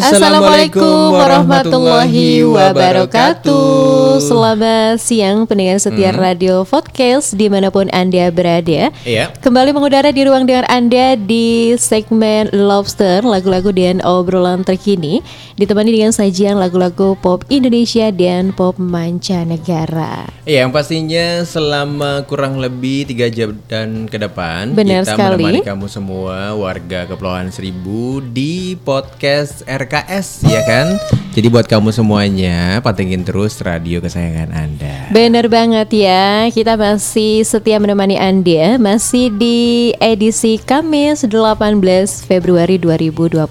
Assalamualaikum warahmatullahi wabarakatuh. Selamat siang pendengar setia Radio Podcast di mana pun Anda berada Iya. Kembali mengudara di ruang dengar Anda di segmen Lobster Lagu-lagu dan obrolan terkini Ditemani dengan sajian lagu-lagu pop Indonesia dan pop mancanegara Iya, yang pastinya selama kurang lebih tiga jam dan ke depan Benar kita sekali. menemani kamu semua warga Kepulauan Seribu di podcast RKS ya kan. Jadi buat kamu semuanya pantengin terus radio kesayangan Anda. Bener banget ya, kita masih setia menemani Anda Masih di edisi Kamis 18 Februari 2021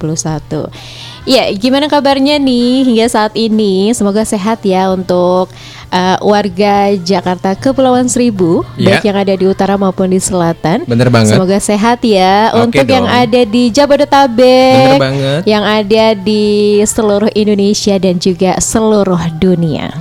Ya, gimana kabarnya nih hingga saat ini? Semoga sehat ya untuk uh, warga Jakarta Kepulauan Seribu Ya. Baik yang ada di utara maupun di selatan Bener banget. Semoga sehat ya Oke Untuk yang dong. ada di Jabodetabek Bener banget. Yang ada di seluruh Indonesia dan juga seluruh dunia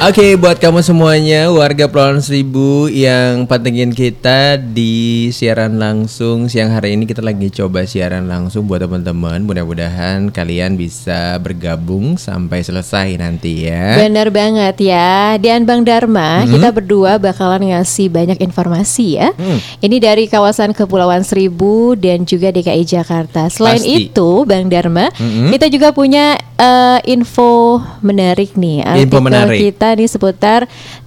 Oke, buat kamu semuanya warga Pulau Seribu yang pantengin kita di siaran langsung siang hari ini kita lagi coba siaran langsung buat teman-teman. Mudah-mudahan kalian bisa bergabung sampai selesai nanti ya. Bener banget ya Dan Bang Dharma Kita berdua bakalan ngasih banyak informasi ya Ini dari kawasan Kepulauan Seribu Dan juga DKI Jakarta Selain Pasti. itu Bang Dharma Kita juga punya eh, info menarik nih Info Artikel menarik. kita nih seputar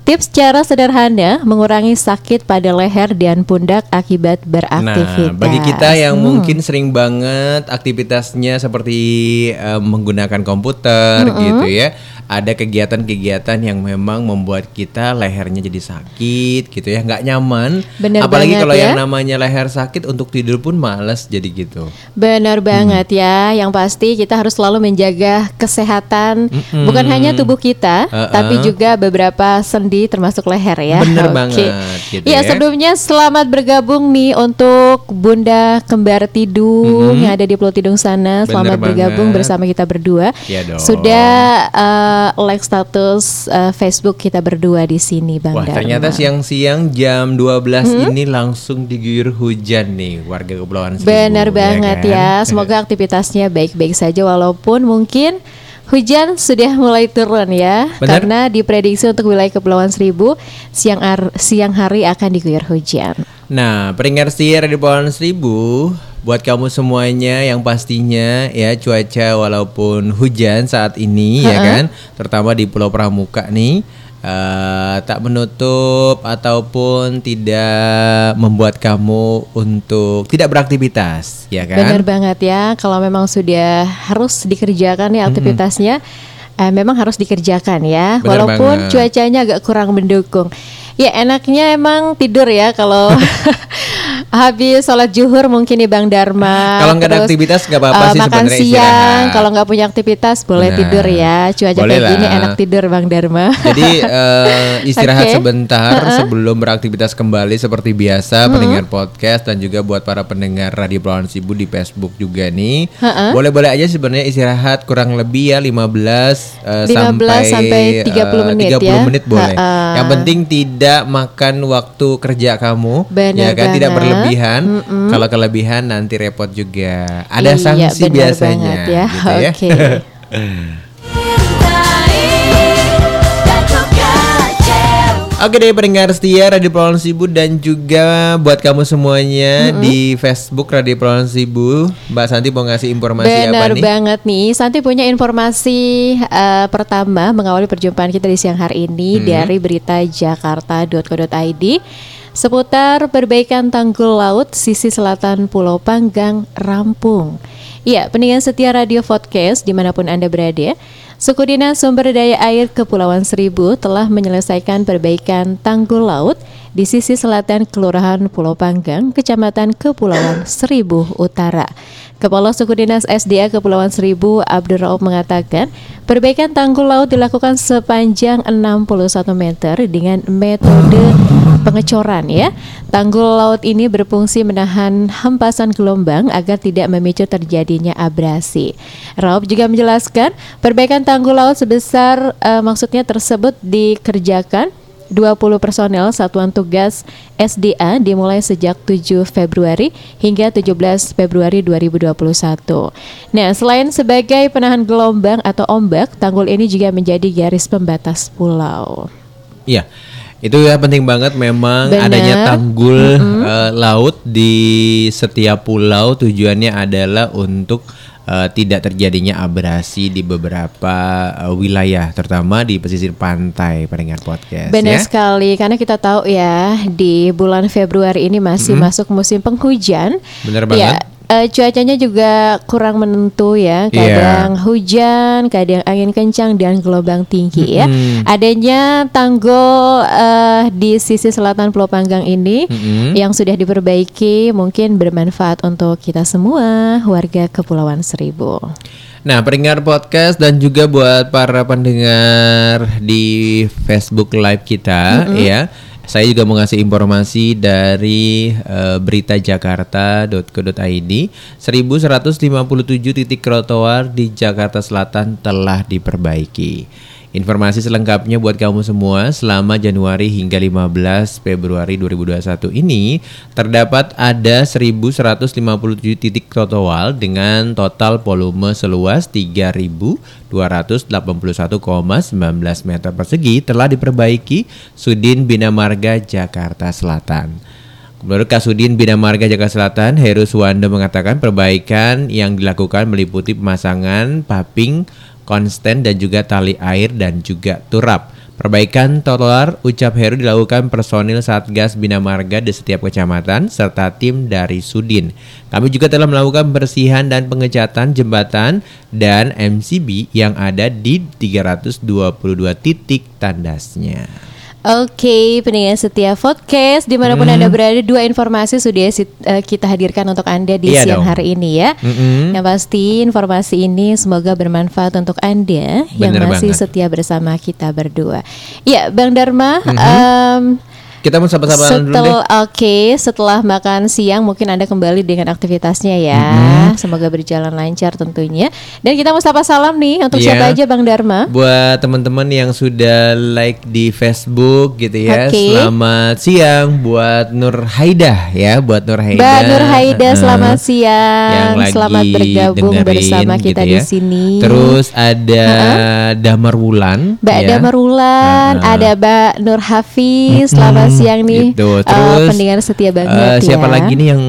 Tips cara sederhana Mengurangi sakit pada leher dan pundak Akibat beraktivitas Nah, bagi kita yang Hmm. mungkin sering banget aktivitasnya seperti eh, menggunakan komputer gitu ya, ada kegiatan-kegiatan yang memang membuat kita lehernya jadi sakit gitu ya, nggak nyaman. Bener Apalagi banget kalau ya. yang namanya leher sakit untuk tidur pun males jadi gitu. Benar banget Hmm. ya. Yang pasti kita harus selalu menjaga kesehatan bukan hanya tubuh kita, Uh-uh. tapi juga beberapa sendi termasuk leher ya. Bener Oke. banget, gitu Iya, ya. sebelumnya selamat bergabung nih untuk Bunda Kembar Tidung yang ada di Pulau Tidung sana. Selamat Bener bergabung banget. bersama kita berdua. Iya dong. Sudah uh, like status uh, Facebook kita berdua di sini, Bang Wah, Dharma. ternyata siang-siang jam 12 Hmm? ini langsung diguyur hujan nih warga Kepulauan Seribu. Benar banget kan? ya. Semoga aktivitasnya baik-baik saja walaupun mungkin hujan sudah mulai turun ya. Benar. Karena diprediksi untuk wilayah Kepulauan Seribu siang ar- siang hari akan diguyur hujan. Nah, setia di Pohon Seribu, buat kamu semuanya yang pastinya ya cuaca walaupun hujan saat ini ya kan, terutama di Pulau Pramuka nih eh, tak menutup ataupun tidak membuat kamu untuk tidak beraktivitas, ya kan? Benar banget ya. Kalau memang sudah harus dikerjakan ya aktivitasnya eh, memang harus dikerjakan ya. Benar walaupun banget. cuacanya agak kurang mendukung. Ya enaknya emang tidur ya kalau habis sholat zuhur mungkin nih Bang Dharma. Kalau nggak ada aktivitas nggak apa-apa eh, sih Makan sebenarnya siang, kalau nggak punya aktivitas boleh Benar. tidur ya. Cuaca Boleh kayak gini lah. enak tidur Bang Dharma. Jadi eh, istirahat Oke. sebentar sebelum beraktivitas kembali seperti biasa pendengar podcast dan juga buat para pendengar Radio Pulauan Sibu di Facebook juga nih. Boleh-boleh aja sebenarnya istirahat kurang lebih ya 15 eh, 15 sampai sampai 30 eh, menit 30 ya. menit boleh. Ha-ha. Yang penting tidak makan waktu kerja kamu Benar ya kan tidak banget. berlebihan. Kalau kelebihan nanti repot juga. Ada Iya, sanksi benar biasanya banget ya. gitu ya. Oke. kecewa Oke deh pendengar setia Radio Pulauan Sibu dan juga buat kamu semuanya di Facebook Radio Pulauan Sibu Mbak Santi mau ngasih informasi Benar apa nih? banget nih. Santi punya informasi eh, pertama mengawali perjumpaan kita di siang hari ini Hmm. dari berita jakarta.co.id seputar perbaikan tanggul laut sisi selatan Pulau Panggang rampung. Iya, pendengar setia Radio Podcast di mana pun Anda berada, Suku Dinas Sumber Daya Air Kepulauan Seribu telah menyelesaikan perbaikan tanggul laut di sisi selatan Kelurahan Pulau Panggang, Kecamatan Kepulauan Seribu Utara. Kepala Suku Dinas SDA Kepulauan Seribu Abdul Rauf mengatakan, perbaikan tanggul laut dilakukan sepanjang 61 meter dengan metode pengecoran ya. Tanggul laut ini berfungsi menahan hempasan gelombang agar tidak memicu terjadinya abrasi. Rauf juga menjelaskan, perbaikan tanggul laut sebesar eh, maksudnya tersebut dikerjakan 20 personel satuan tugas SDA dimulai sejak 7 Februari hingga 17 Februari 2021. Nah, selain sebagai penahan gelombang atau ombak, tanggul ini juga menjadi garis pembatas pulau. Iya. Itu ya penting banget memang Benar. adanya tanggul eh, laut di setiap pulau tujuannya adalah untuk eh, tidak terjadinya abrasi di beberapa eh, wilayah terutama di pesisir pantai pendengar podcast Benar ya. sekali, karena kita tahu ya di bulan Februari ini masih masuk musim penghujan. Benar Ya, eh, cuacanya juga kurang menentu ya. Kadang hujan, kadang angin kencang dan gelombang tinggi ya. Mm-mm. Adanya tanggul eh, di sisi selatan Pulau Panggang ini Mm-mm. yang sudah diperbaiki mungkin bermanfaat untuk kita semua warga Kepulauan Seribu. Nah, pendengar podcast dan juga buat para pendengar di Facebook Live kita ya. Saya juga mau ngasih informasi dari eh, beritajakarta.co.id 1157 titik trotoar di Jakarta Selatan telah diperbaiki. Informasi selengkapnya buat kamu semua selama Januari hingga 15 Februari 2021 ini terdapat ada 1157 titik trotoar dengan total volume seluas 3281,19 meter persegi telah diperbaiki Sudin Bina Marga Jakarta Selatan. Menurut Kasudin Bina Marga Jakarta Selatan, Heru Suwando mengatakan perbaikan yang dilakukan meliputi pemasangan paping konsten dan juga tali air dan juga turap. Perbaikan trotoar ucap Heru dilakukan personil Satgas Bina Marga di setiap kecamatan serta tim dari Sudin. Kami juga telah melakukan bersihan dan pengecatan jembatan dan MCB yang ada di 322 titik tandasnya. Oke, pendengar setia podcast di mana pun Hmm. anda berada, dua informasi sudah eh, kita hadirkan untuk anda di Iya siang dong. hari ini ya. Mm-mm. Yang pasti informasi ini semoga bermanfaat untuk anda yang Bener masih banget. setia bersama kita berdua. Ya, Bang Dharma, Mhm. em, Kita mau sapa-sapaan dulu deh. oke, setelah makan siang mungkin anda kembali dengan aktivitasnya ya. Mhm. Semoga berjalan lancar tentunya. Dan kita mau sapa salam nih untuk Iya. siapa aja Bang Dharma? Buat teman-teman yang sudah like di Facebook gitu ya. Oke. Selamat siang buat Nur Haida ya, buat Nur Haida. Mbak Nur Haida, Heeh. selamat siang. Yang lagi selamat bergabung dengerin bersama kita gitu di ya. sini. Terus ada Damar Wulan Mbak ya. Damar Wulan, Heeh. ada Mbak Nur Hafiz, selamat siang nih. Gitu. Eh, Terus pendengar setia banget eh, siapa ya. lagi nih yang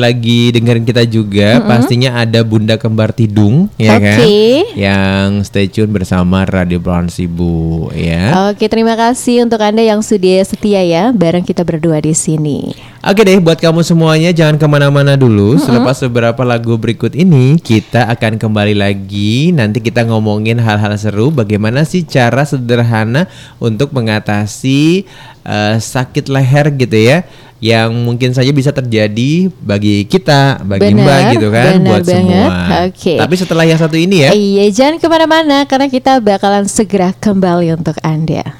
lagi dengerin kita juga? Pastinya ada Bunda Kembar Tidung ya kan. Yang stay tune bersama Radio Sibu ya. Oke, terima kasih untuk Anda yang sudah setia ya bareng kita berdua di sini. Oke deh, buat kamu semuanya jangan ke mana-mana dulu. Selepas beberapa lagu berikut ini, kita akan kembali lagi. Nanti kita ngomongin hal-hal seru. Bagaimana sih cara sederhana untuk mengatasi eh, sakit leher gitu ya, yang mungkin saja bisa terjadi bagi kita, bagi Benar, mbak gitu kan, benar buat banget. semua. Oke. Tapi setelah yang satu ini ya. Iya, jangan ke mana-mana karena kita bakalan segera kembali untuk Anda.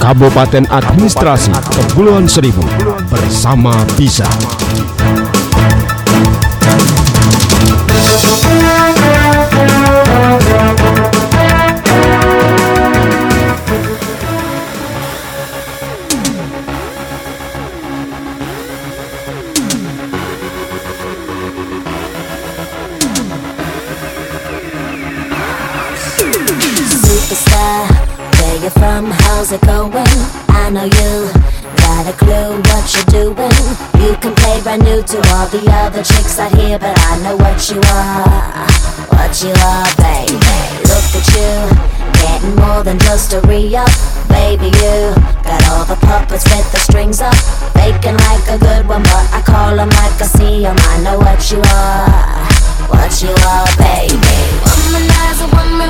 Kabupaten Administrasi Kepulauan Seribu bersama Bisa. Where you from? How's it going? I know you got a clue what you're doing. You can play brand new to all the other chicks out here, but I know what you are. What you are, baby. Look at you, getting more than just a re-up. Baby, you got all the puppets with the strings up. Faking like a good one, but I call them like I see 'em. I know what you are. What you are, baby. Womanizer, woman,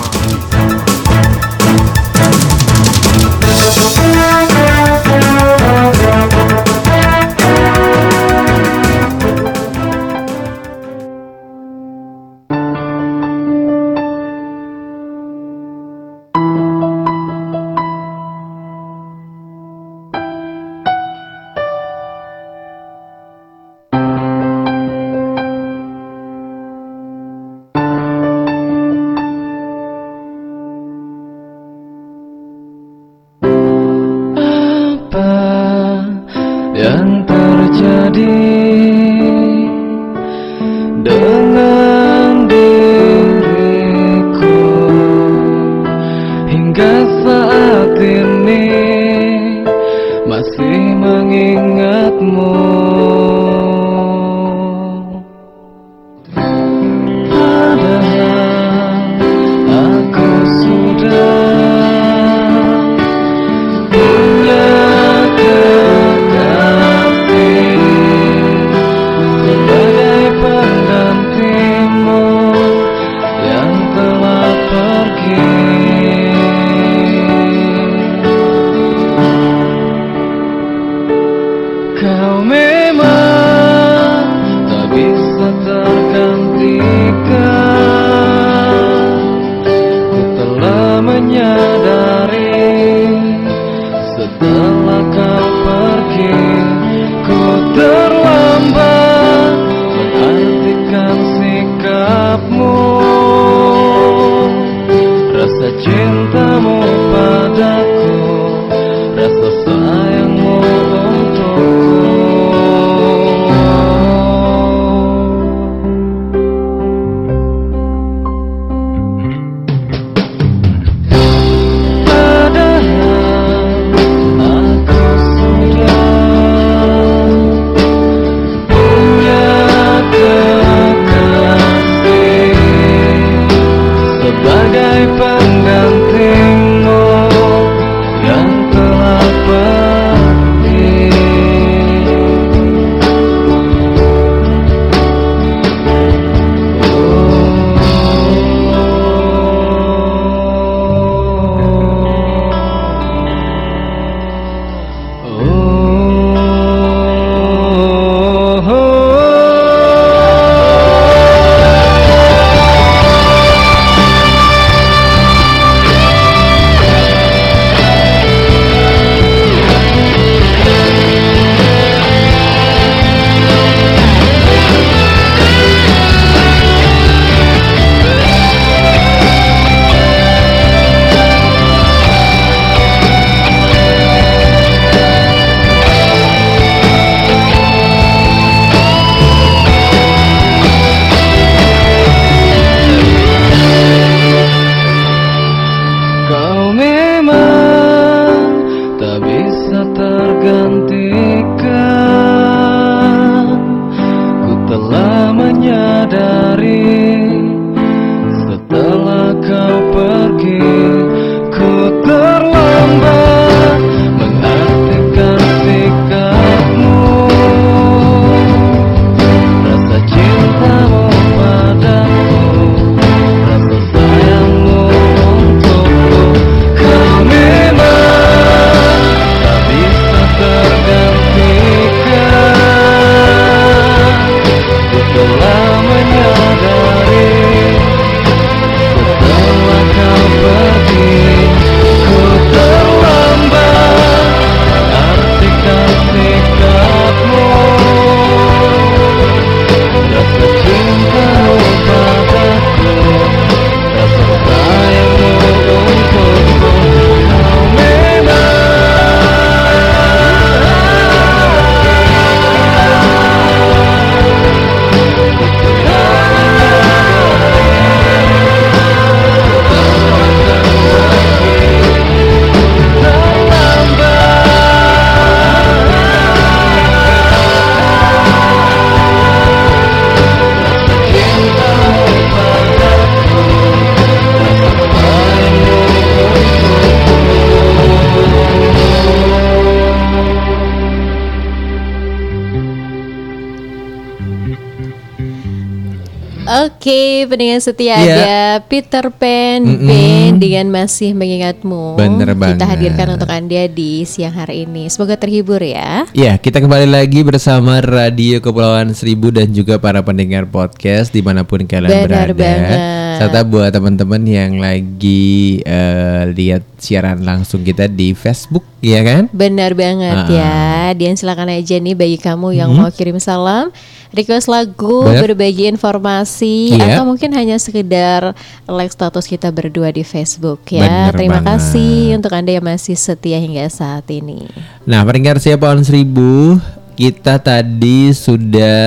Pendengar setia Iya. ada Peter Pan, Mm-mm. Ben dengan masih mengingatmu. Bener banget. Kita hadirkan untuk Anda di siang hari ini. Semoga terhibur ya. Ya, kita kembali lagi bersama Radio Kepulauan Seribu dan juga para pendengar podcast di mana pun kalian Benar berada. banget. Serta buat teman-teman yang lagi eh, lihat siaran langsung kita di Facebook, ya kan? Benar banget Ah. Mm-hmm. ya. Dan silakan aja nih bagi kamu yang mau kirim salam, request lagu, Benar. berbagi informasi Iya. atau mungkin hanya sekedar like status kita berdua di Facebook ya. Benar Terima banget. kasih untuk Anda yang masih setia hingga saat ini. Nah, pendengar siapa pohon seribu kita tadi sudah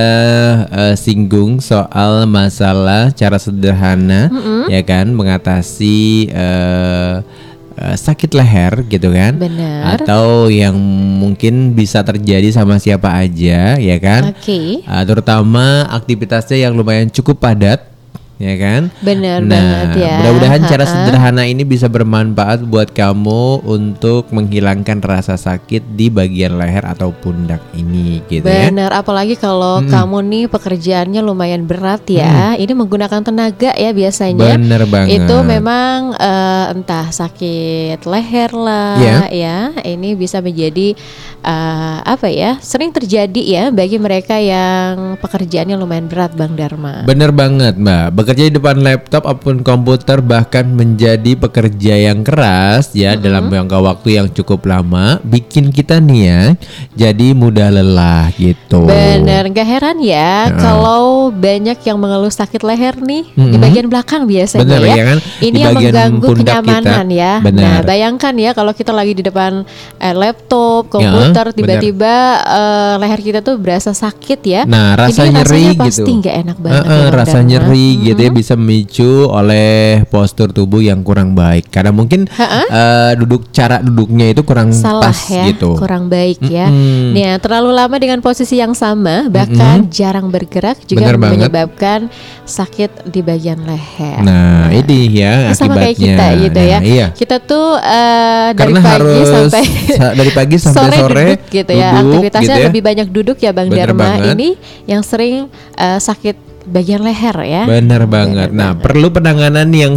eh, singgung soal masalah cara sederhana ya kan mengatasi eh, eh, sakit leher gitu kan Benar. atau yang mungkin bisa terjadi sama siapa aja ya kan Oke. Ah, terutama aktivitasnya yang lumayan cukup padat ya kan Benar nah banget ya. mudah-mudahan cara sederhana ini bisa bermanfaat buat kamu untuk menghilangkan rasa sakit di bagian leher atau pundak ini gitu ya Benar, apalagi kalau kamu nih pekerjaannya lumayan berat ya. Ini menggunakan tenaga ya biasanya. Bener banget. Itu memang eh, entah sakit leher lah Iya. ya. Ini bisa menjadi eh, apa ya? Sering terjadi ya bagi mereka yang pekerjaannya lumayan berat, Bang Dharma. Bener banget mbak Bekerja di depan laptop ataupun komputer Bahkan menjadi pekerja yang keras Ya dalam jangka waktu yang cukup lama Bikin kita nih ya Jadi mudah lelah gitu Bener, gak heran ya kalau banyak yang mengeluh sakit leher nih di Mm-mm. bagian belakang biasanya Bener, ya. ya kan? Ini Di yang mengganggu kenyamanan kita. ya. Bener. Nah, bayangkan ya kalau kita lagi di depan eh, laptop, komputer, tiba-tiba eh, leher kita tuh berasa sakit ya. Nah rasa Ini nyeri rasanya pasti gitu nggak enak banget. Eh, ya, eh, Bang Rasa nyeri gitu ya Bisa memicu oleh postur tubuh yang kurang baik Karena mungkin eh, duduk cara duduknya itu kurang salah pas ya, gitu kurang baik ya. Nih, ya, terlalu lama dengan posisi yang sama, bahkan jarang bergerak juga Bener banget. menyebabkan sakit di bagian leher. Nah ini ya Ini sama akibatnya kayak kita gitu Nah, ya. Iya Kita tuh eh, dari Karena pagi harus sampai sa- dari pagi sampai sore duduk gitu ya. duduk Aktivitasnya gitu ya. lebih banyak duduk ya Bang Bener Dharma. banget. Ini yang sering eh, sakit bagian leher ya. Bener banget. Nah, perlu penanganan yang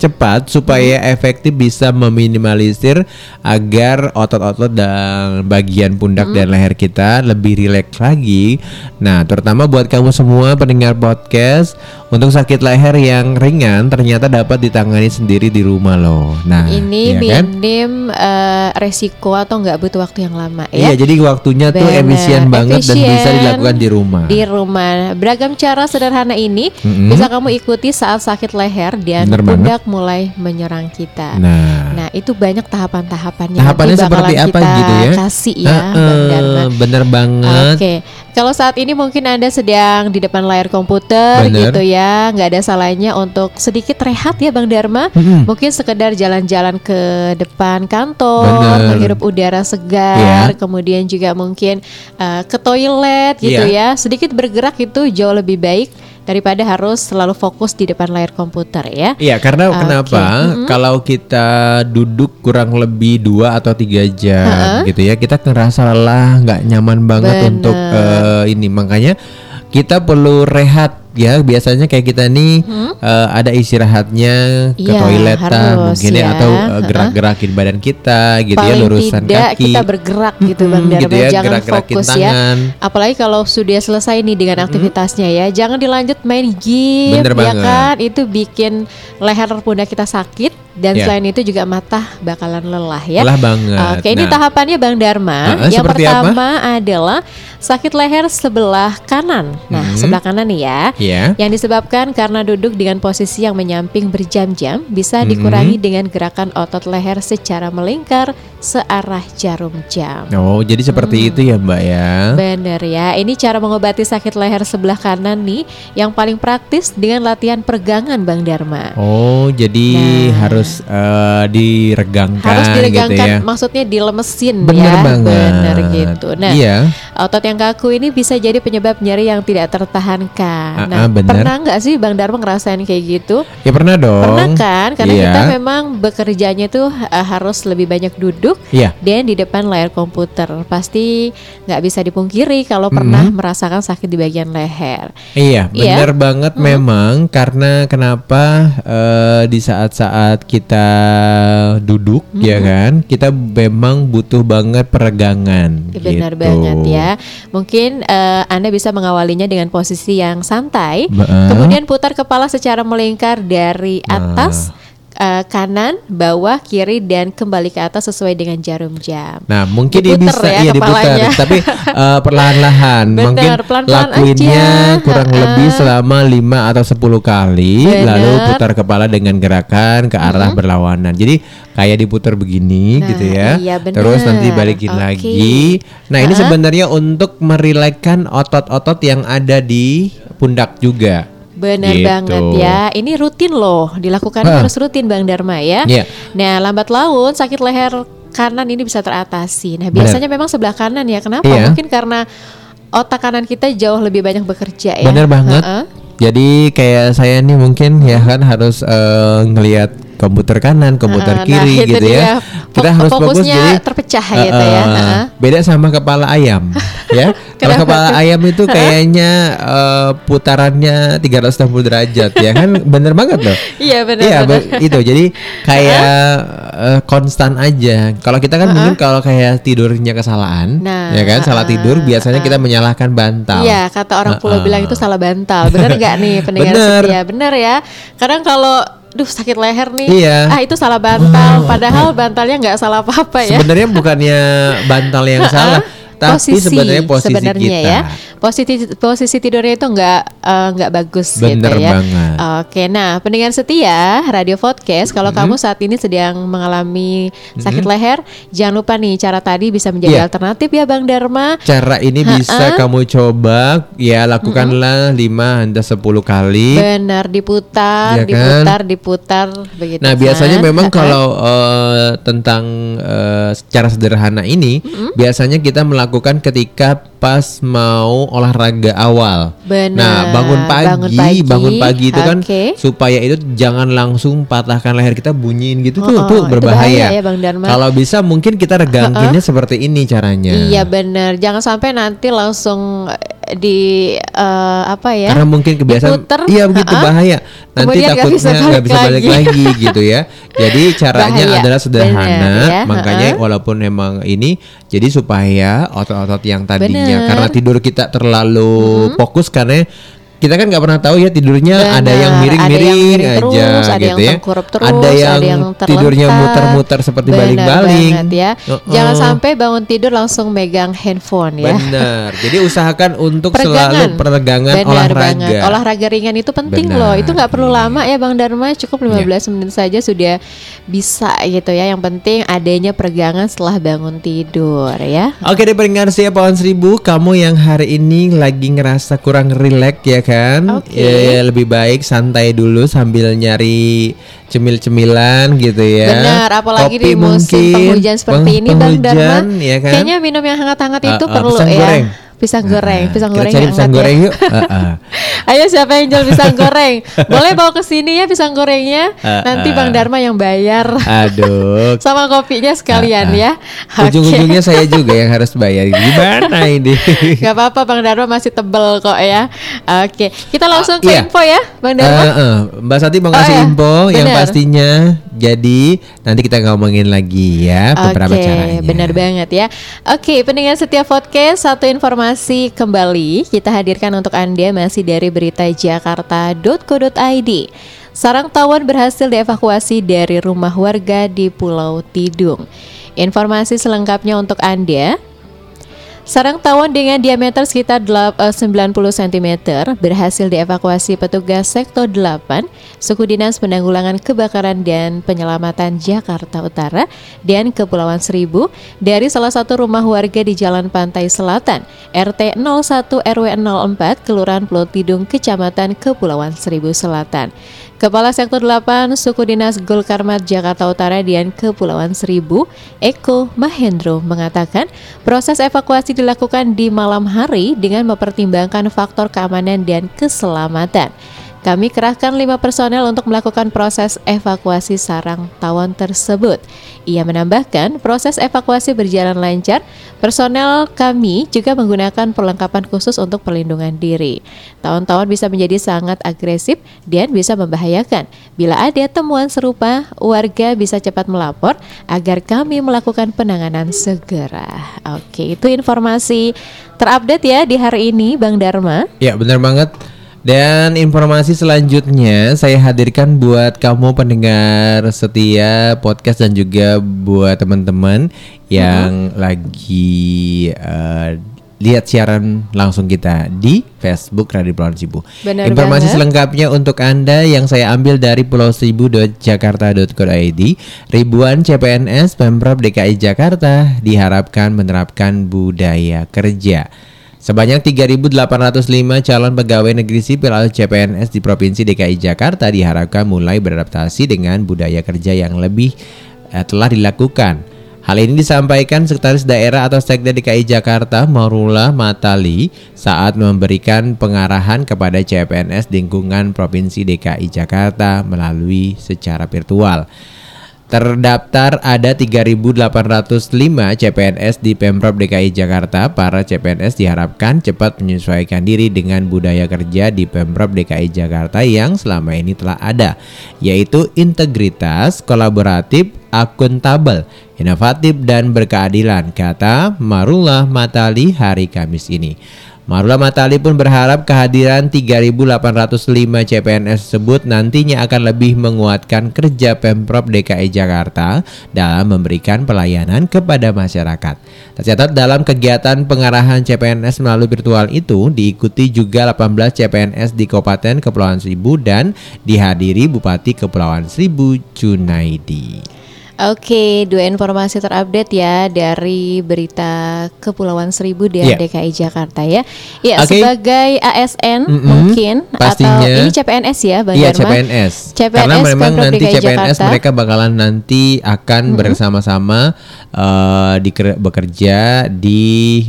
cepat supaya Hmm. efektif bisa meminimalisir agar otot-otot dan bagian pundak Hmm. dan leher kita lebih rileks lagi. Nah, terutama buat kamu semua pendengar podcast, untuk sakit leher yang ringan ternyata dapat ditangani sendiri di rumah loh. Nah, ini iya kan? minim eh, resiko atau nggak butuh waktu yang lama Iya, ya. jadi waktunya tuh Bener, efisien banget dan bisa efisien dilakukan di rumah. Di rumah. Beragam cara sederhana ini Mm-mm. bisa kamu ikuti saat sakit leher dan Bener banget. pundak mulai menyerang kita. Nah, Nah itu banyak tahapan-tahapannya. Tahapannya Nanti seperti apa kita gitu ya? Kasih ya, Bang Dharma. bener banget. Oke, kalau saat ini mungkin anda sedang di depan layar komputer Bener. gitu ya, nggak ada salahnya untuk sedikit rehat ya Bang Dharma. Mm-mm. Mungkin sekedar jalan-jalan ke depan kantor, Bener. menghirup udara segar, Iya. kemudian juga mungkin uh, ke toilet gitu Iya. ya. Sedikit bergerak itu jauh lebih baik daripada harus selalu fokus di depan layar komputer ya. Iya karena Oke. kenapa kalau kita duduk kurang lebih dua atau tiga jam gitu ya kita ngerasa lelah nggak nyaman banget Bener. untuk eh, ini makanya kita perlu rehat ya biasanya kayak kita nih eh, ada istirahatnya ke Iya, toilet harus mungkin ya ya. atau Heeh. gerak-gerakin badan kita gitu ya Paling lurusan tidak kaki kita bergerak gitu Bang Mm-mm, Dharma, gitu ya, jangan fokus ya. Apalagi kalau sudah selesai nih dengan aktivitasnya ya, jangan dilanjut main game Bener ya banget. kan, itu bikin leher pundak kita sakit dan Ya. selain itu juga mata bakalan lelah ya. lelah banget Oke, ini Nah, tahapannya Bang Dharma. Heeh, Yang seperti apa? pertama adalah sakit leher sebelah kanan. Nah, Hmm. sebelah kanan nih ya. Ya. Yang disebabkan karena duduk dengan posisi yang menyamping berjam-jam bisa dikurangi dengan gerakan otot leher secara melingkar searah jarum jam. oh jadi seperti Hmm. itu ya mbak ya Bener ya, ini cara mengobati sakit leher sebelah kanan nih yang paling praktis dengan latihan peregangan Bang Dharma. Oh, jadi Nah. harus eh, diregangkan Harus diregangkan, gitu ya. maksudnya dilemesin Bener ya, banget. bener gitu. Nah, iya. otot yang kaku ini bisa jadi penyebab nyeri yang tidak tertahankan. Ah, Nah, ah, bener. pernah nggak sih Bang Dharma ngerasain kayak gitu? Ya pernah dong. Pernah kan? Karena Iya. kita memang bekerjanya tuh uh, harus lebih banyak duduk duduk Iya. dan di depan layar komputer. Pasti nggak bisa dipungkiri kalau pernah merasakan sakit di bagian leher. Iya, Iya. benar banget memang karena kenapa eh, di saat-saat kita duduk ya kan, kita memang butuh banget peregangan. Benar gitu. banget ya. Mungkin eh, Anda bisa mengawalinya dengan posisi yang santai, eh. kemudian putar kepala secara melingkar dari atas eh, kanan, bawah, kiri dan kembali ke atas sesuai dengan jarum jam. Nah, mungkin ini Diputer bisa ya iya diputar, tapi eh, perlahan-lahan. Mungkin pelan-pelan lakuinnya aja. kurang Ha-ha. lebih selama 5 atau 10 kali Benar. lalu putar kepala dengan gerakan ke arah berlawanan. Jadi kayak diputar begini Nah, gitu ya. iya. Terus nanti balikin Oke. lagi. Nah, ini Ha-ha. sebenarnya untuk merilekkan otot-otot yang ada di pundak juga. Benar Gitu. banget ya. Ini rutin loh, dilakukan Ah. harus rutin Bang Dharma ya. Iya. Nah, lambat laun sakit leher kanan ini bisa teratasi. Nah, Benar. biasanya memang sebelah kanan ya. Kenapa? Iya. Mungkin karena otak kanan kita jauh lebih banyak bekerja ya. Bener banget. Ha-ha. Jadi kayak saya nih mungkin ya kan harus eh, ngelihat komputer kanan, komputer Nah, kiri itu gitu dia. ya. Kita harus fokus jadi terpecah eh, gitu ya. Ha-ha. Beda sama kepala ayam, ya. Kalau kepala ayam itu kayaknya eh, putarannya 360 derajat ya kan, bener banget loh. Iya benar. Iya, itu. Jadi kayak eh, konstan aja. Kalau kita kan mungkin kalau kayak tidurnya kesalahan, Nah, ya kan, salah uh-uh, tidur biasanya kita menyalahkan bantal. Iya, kata orang pulau Ha-ha. bilang itu salah bantal. Bener nggak nih pendengar Bener. setia? Bener ya. Kadang kalau duh sakit leher nih, Iya. ah itu salah bantal. Padahal bantalnya nggak salah apa-apa ya. Sebenarnya bukannya bantal yang salah, tapi sebenarnya posisi sebenarnya kita. ya posisi posisi tidurnya itu nggak eh, nggak bagus Bener gitu ya banget. oke nah pendengar setia radio podcast kalau kamu saat ini sedang mengalami sakit leher jangan lupa nih cara tadi bisa menjadi Iya. alternatif ya bang Dharma Cara ini bisa kamu coba ya lakukanlah 5 hingga 10 kali. benar diputar Iya kan? diputar diputar begitu Nah, biasanya kan? memang Ha-ha. kalau eh, tentang eh, secara sederhana ini biasanya kita melakukan ketika pas mau olahraga awal. Benar, Nah, bangun pagi, bangun pagi, bangun pagi itu kan oke. supaya itu jangan langsung patahkan leher kita bunyiin gitu tuh Oh, tuh oh, itu berbahaya. bahaya ya, Bang Dharma. Kalau bisa mungkin kita reganginnya seperti ini caranya. Iya benar, jangan sampai nanti langsung di eh, apa ya? Karena mungkin kebiasaan diputer, iya begitu ha-ha. bahaya. Nanti Kemudian nggak takutnya bisa nggak balik bisa balik lagi. lagi gitu ya. Jadi caranya Bahaya, adalah sederhana, benar ya, makanya ha-ha. walaupun emang ini jadi supaya otot-otot yang tadinya Benar. karena tidur kita terlalu fokus karena kita kan nggak pernah tahu ya tidurnya ada yang Benar, miring-miring ada yang miring aja terus, ada gitu yang ya. terus, ada yang, ada yang tidurnya muter-muter seperti baling-baling. ya. Uh-uh. Jangan sampai bangun tidur langsung megang handphone ya. Benar. Jadi usahakan untuk Peregangan. selalu peregangan Benar olahraga. banget. Olahraga ringan itu penting Benar, loh. Itu nggak perlu iya. lama ya Bang Dharma, cukup 15 menit saja sudah bisa gitu ya. Yang penting adanya peregangan setelah bangun tidur ya. Oke deh pendengar siap pohon seribu Kamu yang hari ini lagi ngerasa kurang rileks ya kan Oke. ya, ya, Lebih baik santai dulu sambil nyari cemil-cemilan gitu ya Benar, apalagi Kopi di musim mungkin, penghujan seperti peng- ini Bang Dharma. ya kan? Kayaknya minum yang hangat-hangat itu Uh, uh, perlu ya. goreng. Pisang goreng, Nah, pisang kita goreng cari yang pisang ya. goreng yuk Uh, uh. Ayo siapa yang jual pisang goreng? Boleh bawa ke sini ya pisang gorengnya. Uh, Nanti uh. Bang Dharma yang bayar. Aduh Sama kopinya sekalian Uh, uh. ya. Oke. Ujung-ujungnya saya juga yang harus bayar Gimana ini Gak apa-apa Bang Dharma masih tebel kok ya. Oke, kita langsung ke iya. info ya, Bang Dharma. Eh, eh, Mbak Sati mau Oh, ngasih ya. info yang Benar. pastinya jadi nanti kita ngomongin lagi ya beberapa Oke, caranya. benar banget ya. Oke, pendengar setiap podcast satu informasi kembali kita hadirkan untuk Anda masih dari berita jakarta.co.id. Sarang tawon berhasil dievakuasi dari rumah warga di Pulau Tidung. Informasi selengkapnya untuk Anda Sarang tawon dengan diameter sekitar delap- eh, 90 cm berhasil dievakuasi petugas Sektor 8 Suku Dinas Penanggulangan Kebakaran dan Penyelamatan Jakarta Utara dan Kepulauan Seribu dari salah satu rumah warga di Jalan Pantai Selatan RT 01 RW 04 Kelurahan Pulau Kecamatan Kepulauan Seribu Selatan. Kepala Sektor 8 Suku Dinas Gulkarmat Jakarta Utara dan Kepulauan Seribu, Eko Mahendro mengatakan proses evakuasi dilakukan di malam hari dengan mempertimbangkan faktor keamanan dan keselamatan. Kami kerahkan lima personel untuk melakukan proses evakuasi sarang tawon tersebut. Ia menambahkan, proses evakuasi berjalan lancar. Personel kami juga menggunakan perlengkapan khusus untuk perlindungan diri. Tawon-tawon bisa menjadi sangat agresif dan bisa membahayakan. Bila ada temuan serupa, warga bisa cepat melapor agar kami melakukan penanganan segera. Oke, itu informasi terupdate ya di hari ini, Bang Dharma. Ya benar banget. Dan informasi selanjutnya saya hadirkan buat kamu pendengar setia podcast dan juga buat teman-teman yang lagi uh, lihat siaran langsung kita di Facebook Radio Pulau Seribu. Benar Informasi banget. selengkapnya untuk Anda yang saya ambil dari pulau seribu.jakarta.co.id Ribuan CPNS Pemprov DKI Jakarta diharapkan menerapkan budaya kerja. Sebanyak 3.805 calon pegawai negeri sipil atau CPNS di Provinsi DKI Jakarta diharapkan mulai beradaptasi dengan budaya kerja yang lebih eh, telah dilakukan. Hal ini disampaikan Sekretaris Daerah atau Sekda DKI Jakarta Marula Matali saat memberikan pengarahan kepada CPNS lingkungan Provinsi DKI Jakarta melalui secara virtual. Terdaftar ada 3.805 CPNS di Pemprov DKI Jakarta. Para CPNS diharapkan cepat menyesuaikan diri dengan budaya kerja di Pemprov DKI Jakarta yang selama ini telah ada, yaitu integritas, kolaboratif, akuntabel, inovatif, dan berkeadilan, kata Marullah Matali hari Kamis ini. Marula Matali pun berharap kehadiran 3.805 CPNS tersebut nantinya akan lebih menguatkan kerja Pemprov DKI Jakarta dalam memberikan pelayanan kepada masyarakat. Tercatat dalam kegiatan pengarahan CPNS melalui virtual itu diikuti juga 18 CPNS di Kabupaten Kepulauan Seribu dan dihadiri Bupati Kepulauan Seribu Junaidi. Oke, dua informasi terupdate ya dari berita Kepulauan Seribu dan Iya. DKI Jakarta ya. Ya, Oke. sebagai ASN Mm-mm, mungkin pastinya. atau ini CPNS ya, Bang Iya? CPNS. CPNS Karena memang Pemprov nanti DKI CPNS Jakarta. mereka bakalan nanti akan bersama-sama eh, diker- bekerja di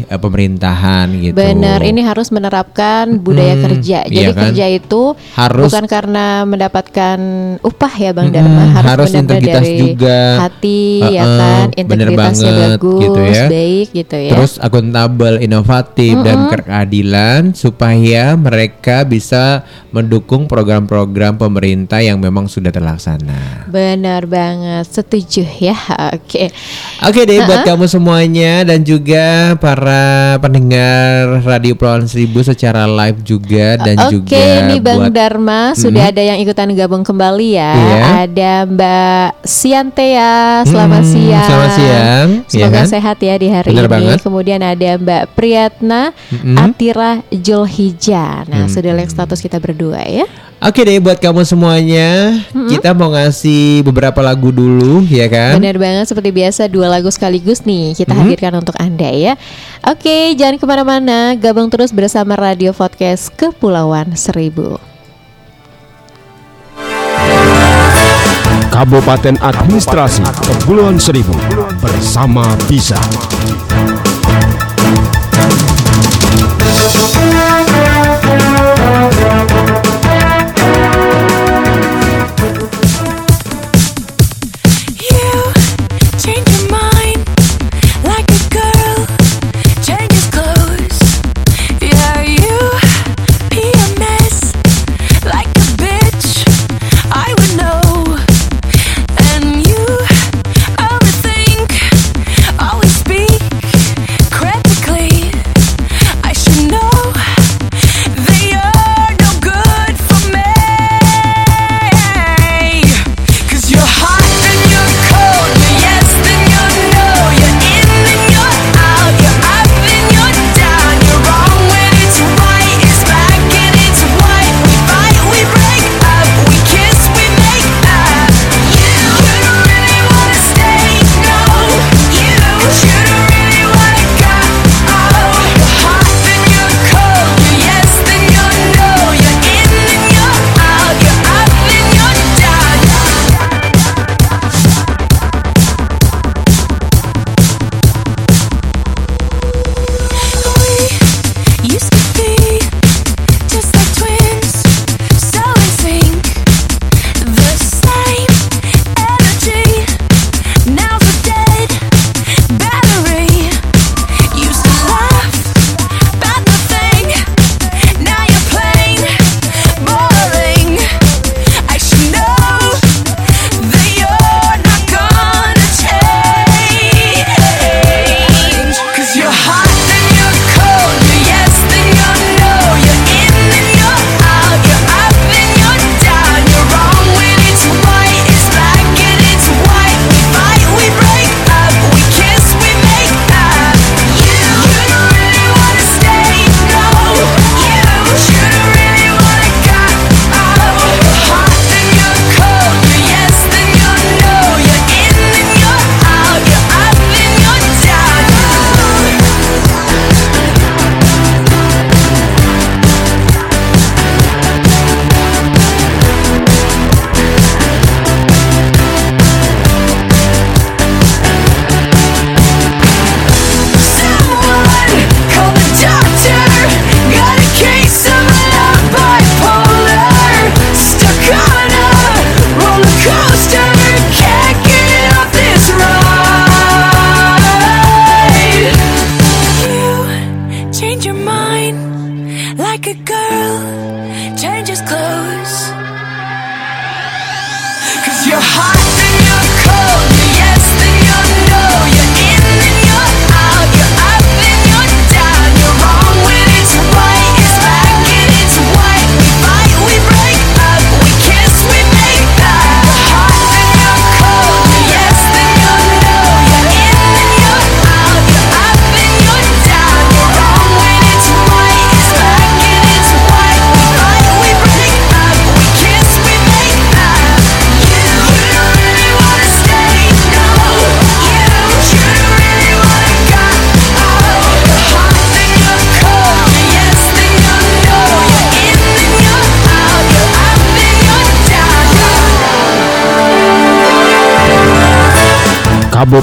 eh, pemerintahan gitu. Benar, ini harus menerapkan budaya Mm-mm, kerja. Jadi iya kan? kerja itu Harus- bukan karena mendapatkan upah ya Bang Dharma, harus, harus benar-benar integritas dari juga. hati ya Uh-uh, kan, integritasnya banget bagus, gitu ya. baik gitu ya. Terus akuntabel, inovatif dan keadilan supaya mereka bisa mendukung program-program pemerintah yang memang sudah terlaksana. Benar banget, setuju ya. Oke. Oke deh buat kamu semuanya dan juga para pendengar Radio Pulauan Seribu secara live juga dan Oke, juga nih Bang buat Dharma sudah ada yang ikutan gabung kembali ya. Iya. Ada Mbak Siantea, selamat Hmm, siang. selamat siang, Semoga ya kan? sehat ya di hari Benar ini. banget. Kemudian ada Mbak Priyatna Mm-mm. Atira Julhija. Nah, sudah like status kita berdua ya. Oke deh buat kamu semuanya kita mau ngasih beberapa lagu dulu ya kan? Benar banget seperti biasa dua lagu sekaligus nih kita Mm-hmm. hadirkan untuk Anda ya. Oke, jangan ke mana-mana, gabung terus bersama Radio Podcast Kepulauan Seribu. Kabupaten Administrasi Kepulauan Seribu bersama Bisa. You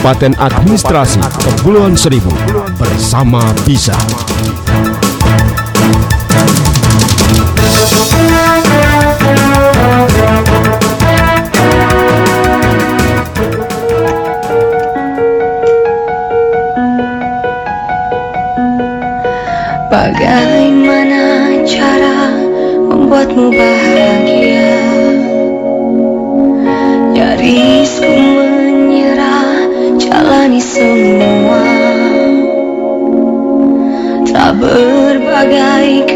Kabupaten Administrasi Kepulauan Seribu bersama bisa. Bagaimana cara membuatmu bahagia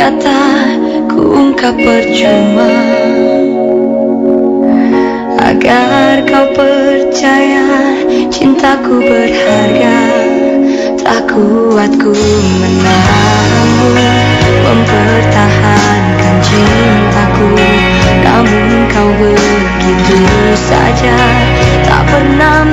kata ku ungkap percuma. Agar kau percaya cintaku berharga Tak kuat ku menahanmu Mempertahankan cintaku Namun kau begitu saja. Tak pernah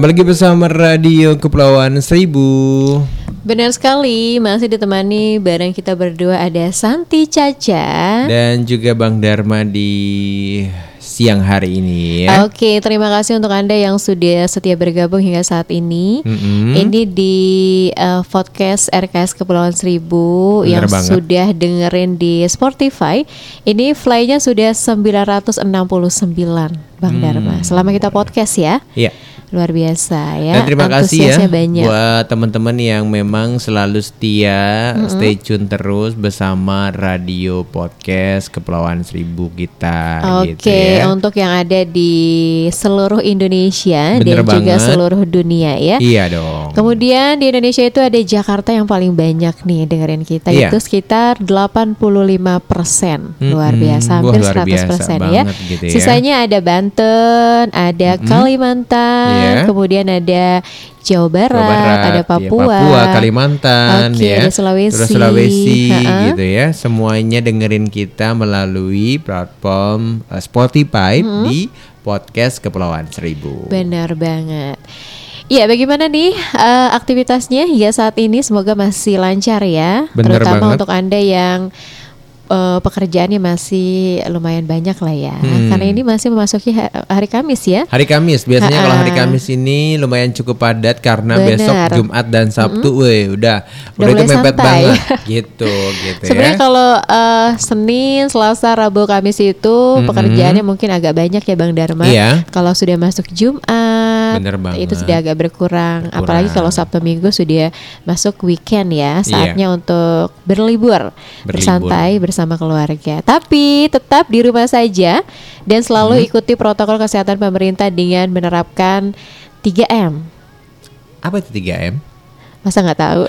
Kembali lagi bersama Radio Kepulauan Seribu. Benar sekali, masih ditemani bareng kita berdua ada Santi Caca. Dan juga Bang Dharma di siang hari ini ya. Oke, terima kasih untuk Anda yang sudah setia bergabung hingga saat ini. Mm-mm. Ini di uh, podcast RKS Kepulauan Seribu Bener yang banget. sudah dengerin di Spotify. Ini fly-nya sudah 969, Bang Hmm. Dharma. Selama kita podcast ya. Iya. Luar biasa ya. Dan terima kasih ya banyak. buat teman-teman yang memang selalu setia, stay tune terus bersama radio podcast Kepulauan Seribu kita Oke, gitu ya. ya. untuk yang ada di seluruh Indonesia Bener dan juga banget. seluruh dunia ya. Iya dong. Kemudian di Indonesia itu ada Jakarta yang paling banyak nih dengerin kita Iya. itu sekitar 85 persen luar Mm-mm. biasa hampir luar 100 biasa persen ya. gitu ya. Sisanya ada Banten, ada Kalimantan, Iya. kemudian ada Jawa Barat, Jawa Barat, ada ya, Papua, Papua, Kalimantan, Oke, ya, ada Sulawesi. terus Sulawesi, Ha-ha. gitu ya. Semuanya dengerin kita melalui platform eh, Spotify di podcast Kepulauan Seribu. Benar banget. Iya, bagaimana nih eh, aktivitasnya hingga saat ini? Semoga masih lancar ya, Benar terutama banget. untuk anda yang eh, pekerjaannya masih lumayan banyak lah ya, Hmm. karena ini masih memasuki ha- hari Kamis ya. Hari Kamis biasanya kalau hari. Kamis ini lumayan cukup padat karena Benar. besok Jumat dan Sabtu, weh udah Udah udah, itu mepet santai. banget gitu gitu Sebenarnya ya. kalau eh, Senin, Selasa, Rabu, Kamis itu pekerjaannya mungkin agak banyak ya Bang Dharma. Iya. Kalau sudah masuk Jumat, Bener banget. itu sudah agak berkurang. Berkurang. Apalagi kalau Sabtu Minggu sudah masuk weekend ya, Iya. saatnya untuk berlibur, bersantai bersama keluarga. Tapi tetap di rumah saja dan selalu Hmm. ikuti protokol kesehatan pemerintah dengan menerapkan 3M. Apa itu 3M? Masa nggak tahu?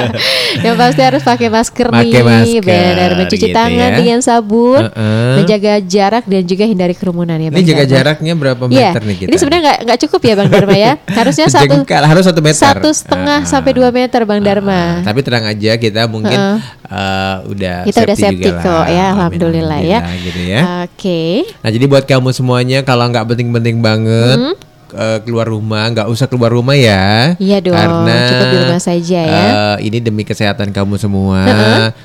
yang pasti harus pakai masker Pakai nih, masker, benar. Mencuci gitu tangan ya. dengan sabun, Heeh. menjaga jarak dan juga hindari kerumunan ya. Ini Bang jaga Dharma. jaraknya berapa Iya, meter nih kita? ini sebenarnya nggak nggak cukup ya Bang Dharma ya. Harusnya satu harus satu meter. satu setengah Ah. sampai dua meter Bang Dharma. tapi tenang aja kita mungkin Heeh. eh, udah Kita udah safety juga kok lah. ya, Amin, alhamdulillah ya. alhamdulillah, gitu ya. Oke. Nah jadi buat kamu semuanya kalau nggak penting-penting banget eh, keluar rumah nggak usah keluar rumah ya. Iya dong, Karena cukup di rumah saja ya. eh, ini demi kesehatan kamu semua.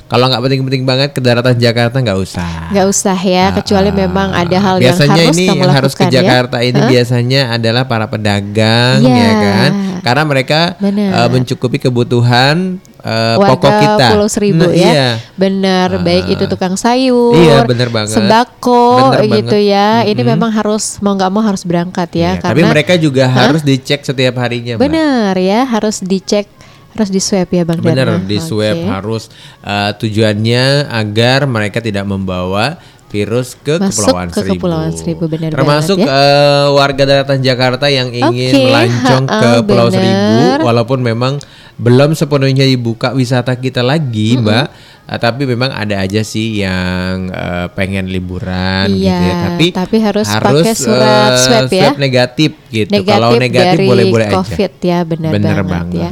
Kalau nggak penting-penting banget ke daratan Jakarta nggak usah. Nggak usah ya, kecuali Ah, memang ada hal biasanya yang harus ini kamu yang harus ke ya. Jakarta ini biasanya adalah para pedagang Iya. ya kan karena mereka eh, mencukupi kebutuhan eh, warga pokok kita Pulau Seribu Nah, ya. iya. Benar, baik itu tukang sayur, Iya, bener banget. sembako Bener gitu banget. ya. Ini memang harus mau nggak mau harus berangkat ya Iya, tapi karena mereka juga harus dicek setiap harinya Mbak. benar ya, harus dicek, harus di swab ya Bang Bener Dharma. di swab Oke. harus eh, tujuannya agar mereka tidak membawa virus ke Masuk Kepulauan ke Seribu. Kepulauan Seribu, benar Termasuk banget ya. eh, warga daratan Jakarta yang ingin Oke, melancong ke ha-ha, Pulau benar. Seribu walaupun memang belum sepenuhnya dibuka wisata kita lagi, Mbak. Eh, tapi memang ada aja sih yang eh, pengen liburan gitu ya. Iya, Tapi tapi harus pakai surat eh, swab ya. negatif gitu. Negatif, Kalau negatif boleh-boleh aja. COVID ya, benar, Bener banget, ya.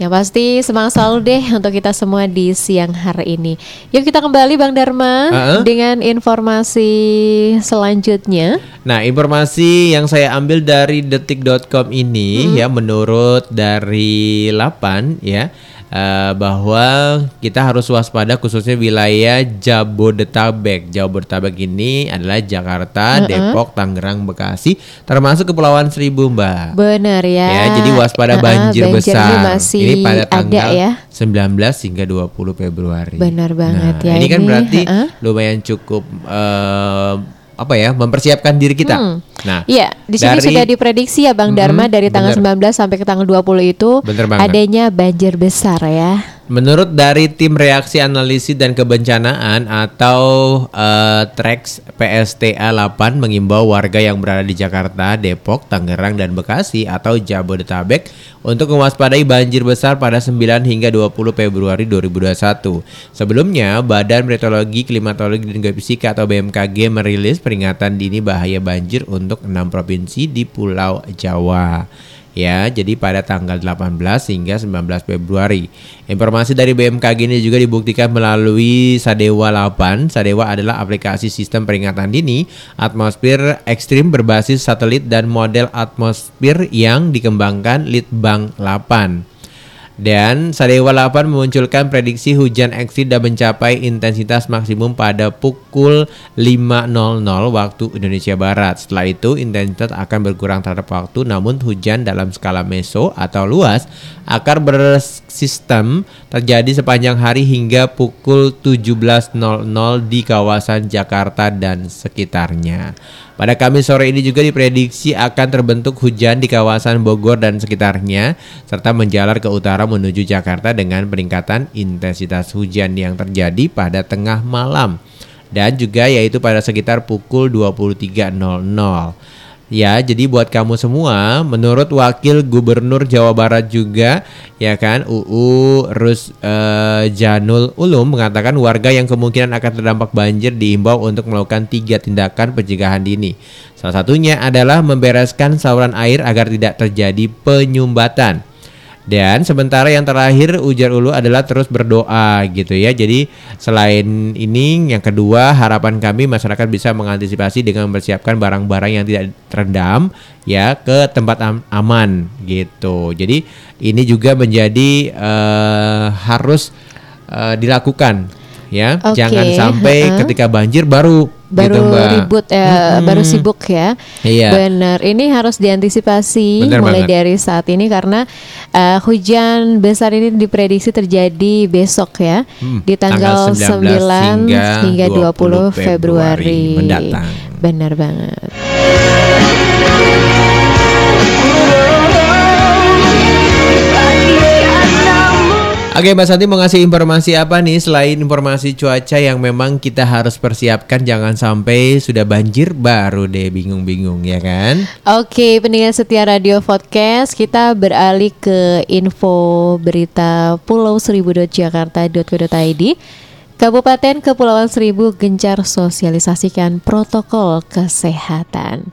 Yang pasti semangat selalu deh untuk kita semua di siang hari ini. Yuk kita kembali Bang Dharma Uh-uh. dengan informasi selanjutnya. Nah, informasi yang saya ambil dari detik.com ini Hmm. ya menurut dari Lapan ya eh, bahwa kita harus waspada khususnya wilayah Jabodetabek. Jabodetabek ini adalah Jakarta, Depok, Tangerang, Bekasi termasuk Kepulauan Seribu, Mbak. Benar ya. Ya, jadi waspada Uh-uh, banjir, banjir besar. Ini masih ini pada ada tanggal ya. 19 hingga 20 Februari. Benar banget Nah, ya, Ini kan ini, berarti uh-uh. lumayan cukup eh, apa ya, mempersiapkan diri kita. Nah, Iya, di sini dari- sudah diprediksi ya Bang Dharma Mhm, dari tanggal bener. 19 sampai ke tanggal 20 itu adanya banjir besar ya. Menurut dari tim reaksi analisis dan kebencanaan atau eh, TREX PSTA 8 mengimbau warga yang berada di Jakarta, Depok, Tangerang dan Bekasi atau Jabodetabek untuk mewaspadai banjir besar pada 9 hingga 20 Februari 2021. Sebelumnya, Badan Meteorologi, Klimatologi dan Geofisika atau BMKG merilis peringatan dini bahaya banjir untuk enam provinsi di Pulau Jawa. Ya, jadi pada tanggal 18 hingga 19 Februari. Informasi dari BMKG ini juga dibuktikan melalui Sadewa 8. Sadewa adalah aplikasi sistem peringatan dini atmosfer ekstrim berbasis satelit dan model atmosfer yang dikembangkan Litbang 8. Dan Sadewa 8 memunculkan prediksi hujan ekstrim dan mencapai intensitas maksimum pada pukul 5.00 waktu Indonesia Barat. Setelah itu intensitas akan berkurang terhadap waktu namun hujan dalam skala meso atau luas akan bersistem terjadi sepanjang hari hingga pukul 17.00 di kawasan Jakarta dan sekitarnya. Pada Kamis sore ini juga diprediksi akan terbentuk hujan di kawasan Bogor dan sekitarnya serta menjalar ke utara menuju Jakarta dengan peningkatan intensitas hujan yang terjadi pada tengah malam. dan juga yaitu pada sekitar pukul 23.00. Ya, jadi buat kamu semua, menurut Wakil Gubernur Jawa Barat juga, ya kan, UU Rus eh, Janul Ulum mengatakan warga yang kemungkinan akan terdampak banjir diimbau untuk melakukan tiga tindakan pencegahan dini. Salah satunya adalah membereskan saluran air agar tidak terjadi penyumbatan. Dan sementara yang terakhir ujar ulu adalah terus berdoa gitu ya. Jadi selain ini yang kedua harapan kami masyarakat bisa mengantisipasi dengan mempersiapkan barang-barang yang tidak terendam ya ke tempat am- aman gitu. Jadi ini juga menjadi eh, harus eh, dilakukan ya. Oke, Jangan sampai heeh. ketika banjir baru gitu, baru Mbak. ribut ya, baru sibuk ya. Iya. Benar. Ini harus diantisipasi Benar mulai banget. dari saat ini karena uh, hujan besar ini diprediksi terjadi besok ya Hmm, di tanggal, tanggal 9 19 hingga hingga 20 20 Februari Februari mendatang. Benar banget. Oke Mbak Santi mau ngasih informasi apa nih selain informasi cuaca yang memang kita harus persiapkan jangan sampai sudah banjir baru deh bingung-bingung ya kan? Oke, pendengar setia Radio Podcast, kita beralih ke info berita Pulau Seribu.jakarta.co.id. Kabupaten Kepulauan Seribu gencar sosialisasikan protokol kesehatan.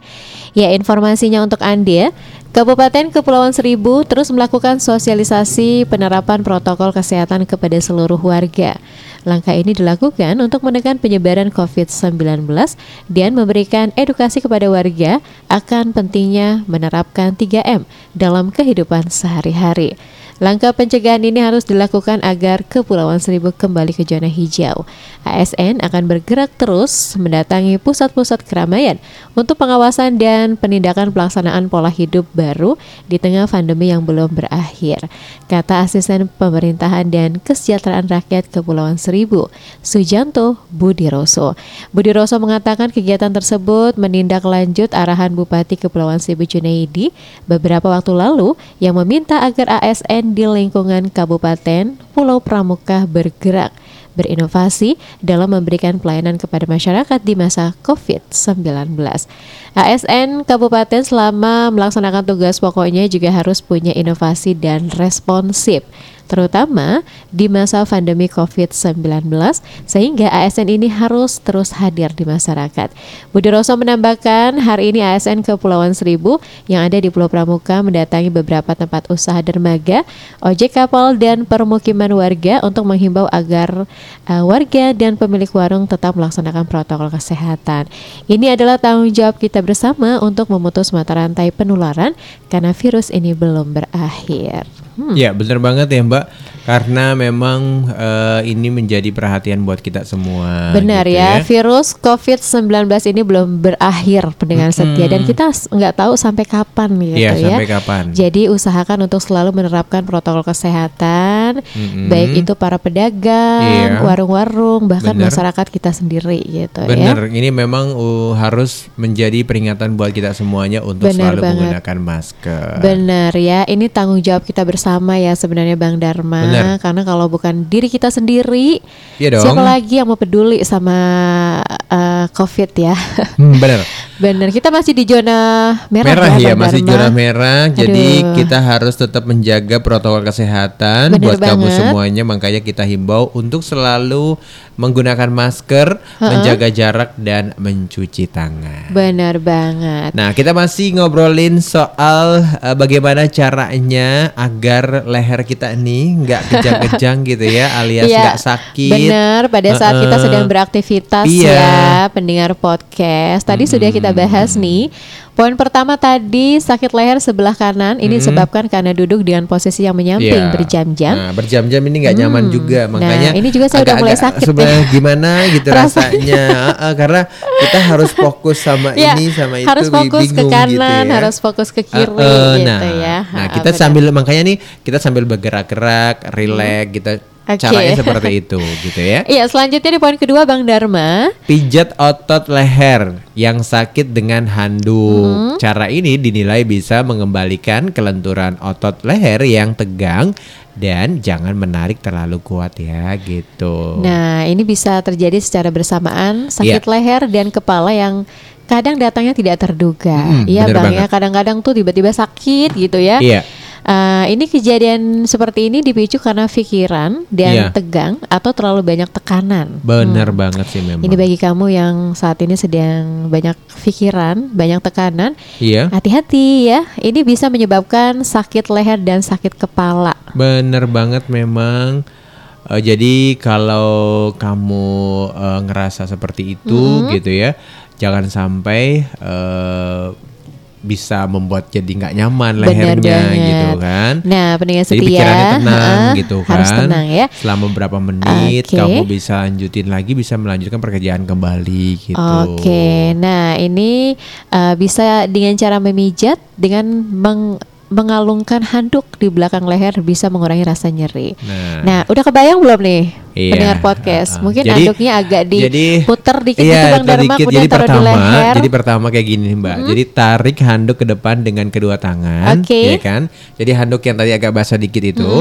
Ya, informasinya untuk Anda. Kabupaten Kepulauan Seribu terus melakukan sosialisasi penerapan protokol kesehatan kepada seluruh warga. Langkah ini dilakukan untuk menekan penyebaran COVID-19 dan memberikan edukasi kepada warga akan pentingnya menerapkan 3M dalam kehidupan sehari-hari. Langkah pencegahan ini harus dilakukan agar Kepulauan Seribu kembali ke zona hijau. ASN akan bergerak terus mendatangi pusat-pusat keramaian untuk pengawasan dan penindakan pelaksanaan pola hidup baru di tengah pandemi yang belum berakhir. Kata Asisten Pemerintahan dan Kesejahteraan Rakyat Kepulauan Seribu, Sujanto Budiroso. Budiroso mengatakan kegiatan tersebut menindaklanjut arahan Bupati Kepulauan Seribu Junaidi beberapa waktu lalu yang meminta agar ASN di lingkungan Kabupaten Pulau Pramuka bergerak berinovasi dalam memberikan pelayanan kepada masyarakat di masa COVID-19. ASN Kabupaten selama melaksanakan tugas pokoknya juga harus punya inovasi dan responsif terutama di masa pandemi COVID-19 sehingga ASN ini harus terus hadir di masyarakat. Budi Roso menambahkan hari ini ASN Kepulauan Seribu yang ada di Pulau Pramuka mendatangi beberapa tempat usaha dermaga, ojek kapal dan permukiman warga untuk menghimbau agar uh, warga dan pemilik warung tetap melaksanakan protokol kesehatan. Ini adalah tanggung jawab kita bersama untuk memutus mata rantai penularan karena virus ini belum berakhir. Hmm. Ya bener banget ya Mbak karena memang eh, ini menjadi perhatian buat kita semua. Benar gitu ya, virus COVID-19 ini belum berakhir pendengar setia dan kita nggak tahu sampai kapan gitu Iya, ya. sampai kapan. Jadi usahakan untuk selalu menerapkan protokol kesehatan, Mm-mm. baik itu para pedagang, Iya. warung-warung, bahkan Bener. masyarakat kita sendiri gitu ya. Bener, ini memang uh, harus menjadi peringatan buat kita semuanya untuk Benar selalu banget. menggunakan masker. Benar ya, ini tanggung jawab kita bersama ya sebenarnya Bang Dharma. Benar. Karena kalau bukan diri kita sendiri, Iya dong. siapa lagi yang mau peduli sama eh, COVID ya? Hmm, bener. Benar, kita masih di zona merah, Merah ya, Bang masih Dharma. zona merah. Jadi Aduh. kita harus tetap menjaga protokol kesehatan Bener buat kamu banget. semuanya. Makanya kita himbau untuk selalu menggunakan masker, menjaga jarak dan mencuci tangan. Benar banget. Nah, kita masih ngobrolin soal eh, bagaimana caranya agar leher kita nih nggak kejang-kejang gitu ya, alias Iya, nggak sakit. Benar, pada saat kita Heeh. sedang beraktivitas Iya. ya, pendengar podcast. Tadi sudah kita bahas nih. Poin pertama tadi sakit leher sebelah kanan ini disebabkan karena duduk dengan posisi yang menyamping Iya. berjam-jam. Nah, berjam-jam ini nggak nyaman Hmm. juga, Nah, makanya ini juga saya udah mulai sakit sebenarnya ya. gimana gitu Rasanya. Heeh, karena kita harus fokus sama Ya, ini sama itu, harus fokus ke bingung kanan, gitu ya. harus fokus ke kiri Heeh, gitu nah, ya. Nah, kita sambil makanya nih kita sambil bergerak-gerak, relax, kita Oke. caranya seperti itu gitu ya. Iya, selanjutnya di poin kedua Bang Dharma. Pijat otot leher yang sakit dengan handuk. Cara ini dinilai bisa mengembalikan kelenturan otot leher yang tegang dan jangan menarik terlalu kuat ya gitu. Nah, ini bisa terjadi secara bersamaan sakit Iya. leher dan kepala yang kadang datangnya tidak terduga. Mm, Iya, bener Bang ya. banget. Kadang-kadang tuh tiba-tiba sakit gitu ya. Iya. Eh, ini kejadian seperti ini dipicu karena pikiran dan Iya. tegang atau terlalu banyak tekanan. Bener banget sih memang. Ini bagi kamu yang saat ini sedang banyak pikiran, banyak tekanan, Iya. hati-hati ya. Ini bisa menyebabkan sakit leher dan sakit kepala. Bener banget memang. Eh, jadi kalau kamu eh, ngerasa seperti itu gitu ya, jangan sampai eh, bisa membuat jadi nggak nyaman Bener lehernya banget. gitu kan. Nah, pendengar Jadi setia, pikirannya tenang heeh, gitu kan. harus tenang ya. Selama beberapa menit Oke. kamu bisa lanjutin lagi bisa melanjutkan pekerjaan kembali gitu. Oke, nah ini uh, bisa dengan cara memijat dengan meng- mengalungkan handuk di belakang leher bisa mengurangi rasa nyeri. Nah. Nah, udah kebayang belum nih Iya, pendengar podcast? uh-uh. Mungkin Jadi- handuknya agak jadi- diputer dikit Iya, gitu Bang Dharma, dikit. jadi taruh pertama, di leher. Jadi pertama kayak gini Mbak. Jadi tarik handuk ke depan dengan kedua tangan. Mm-hmm. ya kan? Jadi handuk yang tadi agak basah dikit itu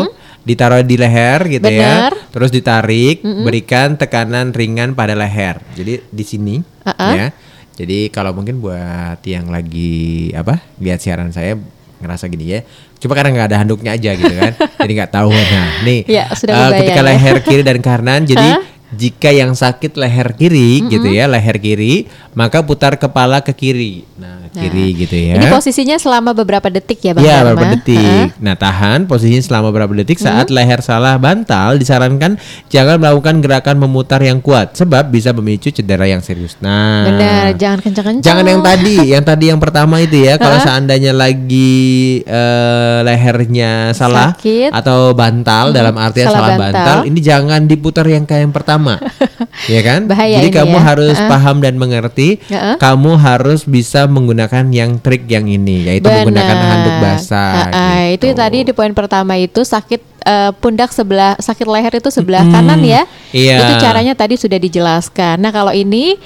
ditaruh di leher gitu Benar. ya. Terus ditarik, berikan tekanan ringan pada leher. Jadi di sini Uh-uh. ya. Jadi kalau mungkin buat yang lagi apa? lihat siaran saya ngerasa gini ya. Cuma karena nggak ada handuknya aja gitu kan. jadi nggak tahu. Nah, nih Ya, sudah kebayang ketika ya. leher kiri dan kanan jadi jika yang sakit leher kiri gitu ya, leher kiri, maka putar kepala ke kiri. Nah, kiri gitu ya. Ini posisinya selama beberapa detik ya Bang Ya, Dharma? beberapa detik. Heeh. Nah, tahan posisinya selama beberapa detik Hmm. saat leher salah bantal disarankan jangan melakukan gerakan memutar yang kuat sebab bisa memicu cedera yang serius. Nah, Benar, jangan kencang-kencang. Jangan yang tadi, yang tadi yang pertama itu ya. Kalau seandainya lagi eh, lehernya salah Sakit. atau bantal dalam artian salah salah, bantal. bantal. ini jangan diputar yang kayak yang pertama. ya kan? Bahaya Jadi kamu ya. harus Heeh. paham dan mengerti. Heeh. Kamu harus bisa menggunakan yang trik yang ini yaitu menggunakan Benar. handuk basah. Ah, ah, Itu gitu. tadi di poin pertama itu sakit eh, pundak sebelah sakit leher itu sebelah Mm-mm. kanan ya. Iya. Itu caranya tadi sudah dijelaskan. Nah kalau ini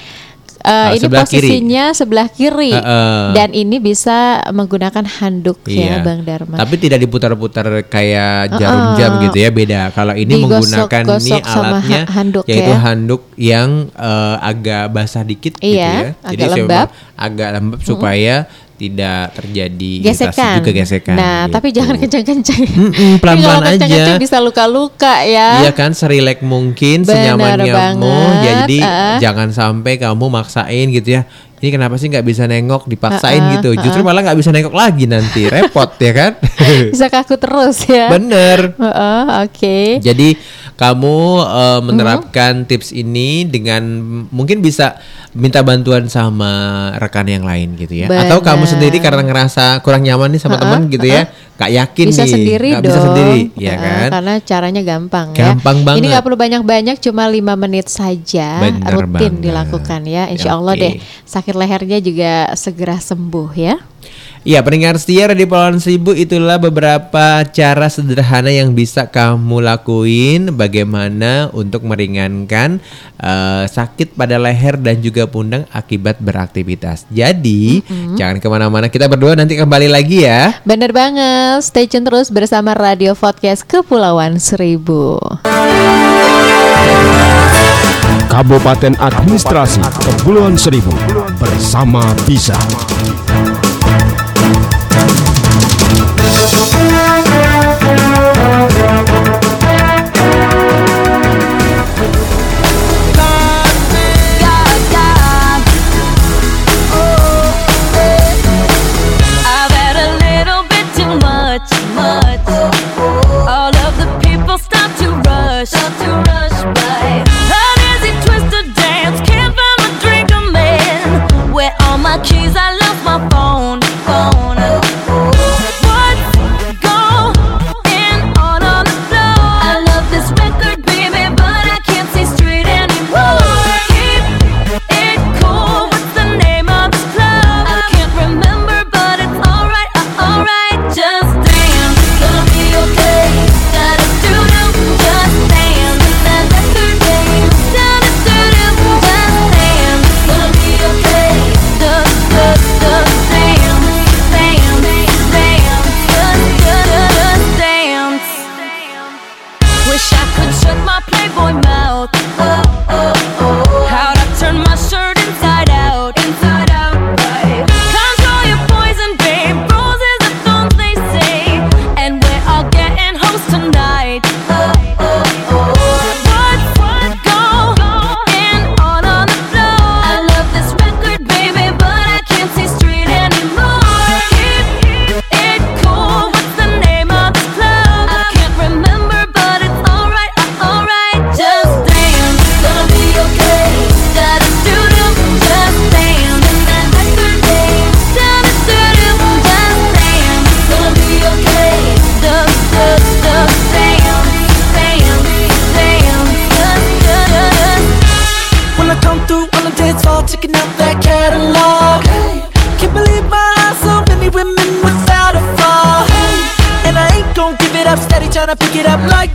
eh, Ah, ini sebelah kiri. posisinya sebelah kiri Heeh. dan ini bisa menggunakan handuk ya Iya. Bang Dharma. Tapi tidak diputar-putar kayak jarum jam Uh-uh. gitu ya, beda. Kalau ini Digosok- menggunakan ini alatnya ha- handuk yaitu ya. handuk yang eh, agak basah dikit gitu Iya, ya. agak saya lembab. agak lembab supaya tidak terjadi gesekan. juga gesekan. Nah, gitu. tapi jangan kencang-kencang. Pelan-pelan aja. kencang-kencang bisa luka-luka ya. Iya kan serilek mungkin senyamannya mau banget, jadi uh. jangan sampai kamu maksain gitu ya ini kenapa sih nggak bisa nengok dipaksain Uh-uh, gitu justru malah nggak bisa nengok lagi nanti repot ya kan Bisa kaku terus ya. bener Heeh, Oke. Jadi kamu eh, menerapkan tips ini dengan mungkin bisa minta bantuan sama rekan yang lain gitu ya. Atau kamu sendiri karena ngerasa kurang nyaman nih sama teman gitu ya, gak yakin bisa nih, sendiri nggak dong. bisa sendiri, ya kan? Karena caranya gampang, ya. Gampang Ini banget. nggak perlu banyak-banyak, cuma lima menit saja Bener rutin banget. dilakukan ya. Insya Allah Oke. deh sakit lehernya juga segera sembuh ya. Iya pendengar setia di Pulauan Seribu itulah beberapa cara sederhana yang bisa kamu lakuin bagaimana untuk meringankan eh, sakit pada leher dan juga pundak akibat beraktivitas. Jadi jangan ke mana-mana kita berdua nanti kembali lagi ya. Bener banget, stay tune terus bersama Radio Podcast Kepulauan Seribu. Kabupaten Administrasi Kepulauan Seribu bersama Bisa. checking out that catalog. Hey, can't believe my eyes, so many women without a flaw. Hey, and I ain't gon' give it up, steady trying to pick it up like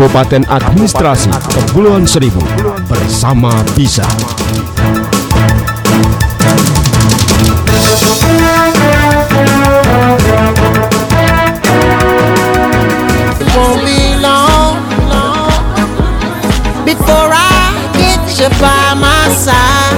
Kabupaten Administrasi Kepulauan Seribu bersama bisa. By my side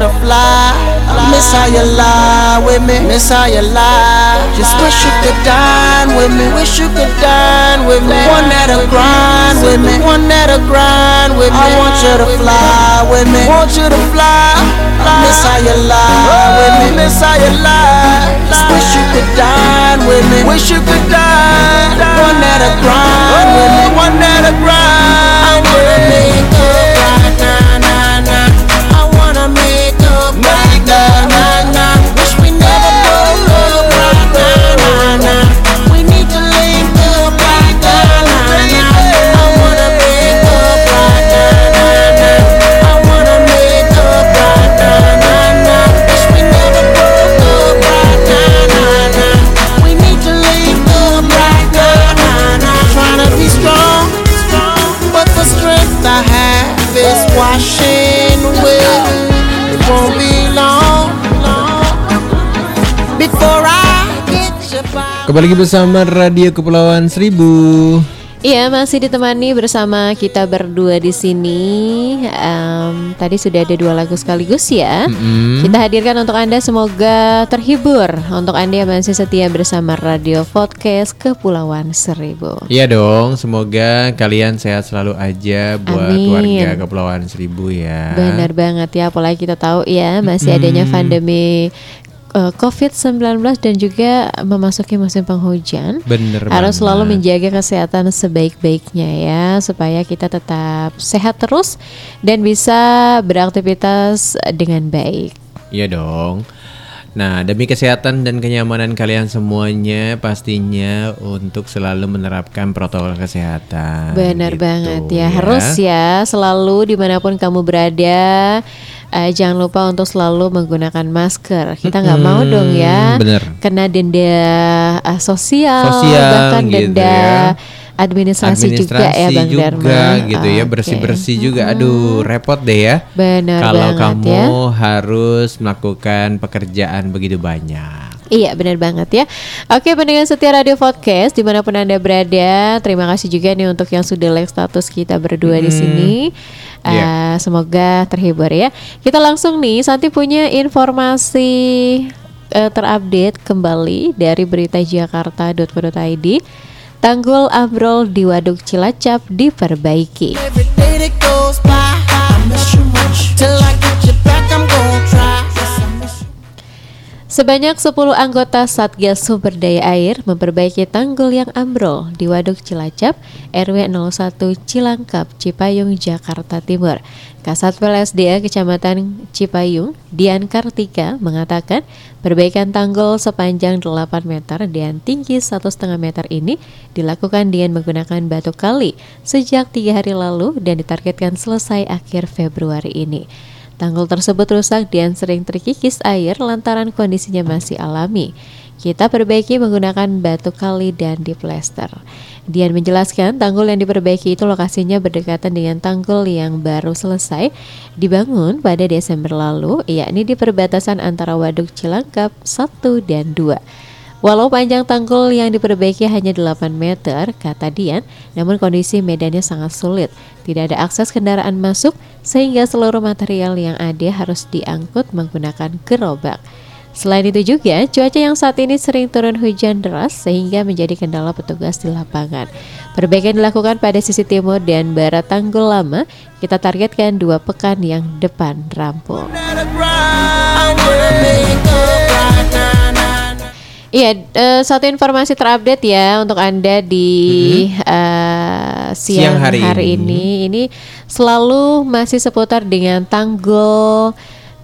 want you to fly. Miss how you lie with me. Miss how you lie. Just wish you could dine with me. Wish you could dine with me. One that'll grind with me. One that'll grind with me. I want you to fly with me. Want you to fly. Miss how you lie with me. Miss how you lie. Just wish you could dine with me. Wish you could dine. One that'll grind with me. Kembali lagi bersama Radio Kepulauan Seribu. Iya, masih ditemani bersama kita berdua di sini. Em, tadi sudah ada dua lagu sekaligus ya. Kita hadirkan untuk Anda semoga terhibur. Untuk Anda yang masih setia bersama Radio Podcast Kepulauan Seribu. Iya dong, semoga kalian sehat selalu aja buat Amin. warga Kepulauan Seribu ya. Benar banget ya, apalagi kita tahu ya masih adanya pandemi eh, COVID-19 dan juga memasuki musim penghujan. Bener Harus banget. selalu menjaga kesehatan sebaik-baiknya ya supaya kita tetap sehat terus dan bisa beraktivitas dengan baik. Iya dong. Nah, demi kesehatan dan kenyamanan kalian semuanya pastinya untuk selalu menerapkan protokol kesehatan. Benar gitu banget ya. Harus ya selalu di mana pun kamu berada. Eh, jangan lupa untuk selalu menggunakan masker. Kita nggak mau dong ya bener. kena denda eh, sosial, Sosial bahkan gitu denda ya. administrasi, juga ya Bang juga Dharma. gitu ya bersih-bersih juga aduh repot deh ya Benar kalau kamu ya. harus melakukan pekerjaan begitu banyak Iya benar banget ya Oke pendengar setia Radio Podcast Di mana pun Anda berada Terima kasih juga nih untuk yang sudah like status kita berdua di sini Iya. Eh, Semoga terhibur ya Kita langsung nih Santi punya informasi eh, terupdate kembali Dari berita jakarta.co.id Tanggul ambrol di Waduk Cilacap diperbaiki Every day that goes by, I miss you much. Till I get you back, I'm Sebanyak 10 anggota Satgas Sumber Daya Air memperbaiki tanggul yang ambrol di Waduk Cilacap, RW 01 Cilangkap, Cipayung, Jakarta Timur. Kasatpol SDA Kecamatan Cipayung, Dian Kartika mengatakan perbaikan tanggul sepanjang 8 meter dan tinggi 1,5 meter ini dilakukan dengan menggunakan batu kali sejak tiga hari lalu dan ditargetkan selesai akhir Februari ini. Tanggul tersebut rusak dan sering terkikis air lantaran kondisinya masih alami. Kita perbaiki menggunakan batu kali dan diplester. Dian menjelaskan tanggul yang diperbaiki itu lokasinya berdekatan dengan tanggul yang baru selesai dibangun pada Desember lalu, yakni di perbatasan antara Waduk Cilangkap 1 dan 2. Walau panjang tanggul yang diperbaiki hanya 8 meter, kata Dian, namun kondisi medannya sangat sulit. Tidak ada akses kendaraan masuk, sehingga seluruh material yang ada harus diangkut menggunakan gerobak. Selain itu juga, cuaca yang saat ini sering turun hujan deras sehingga menjadi kendala petugas di lapangan. Perbaikan dilakukan pada sisi timur dan barat tanggul lama. Kita targetkan dua pekan yang depan rampung. Iya, eh, satu informasi terupdate ya untuk anda di eh, siang, Siang hari hari, ini. ini. Ini selalu masih seputar dengan tanggul,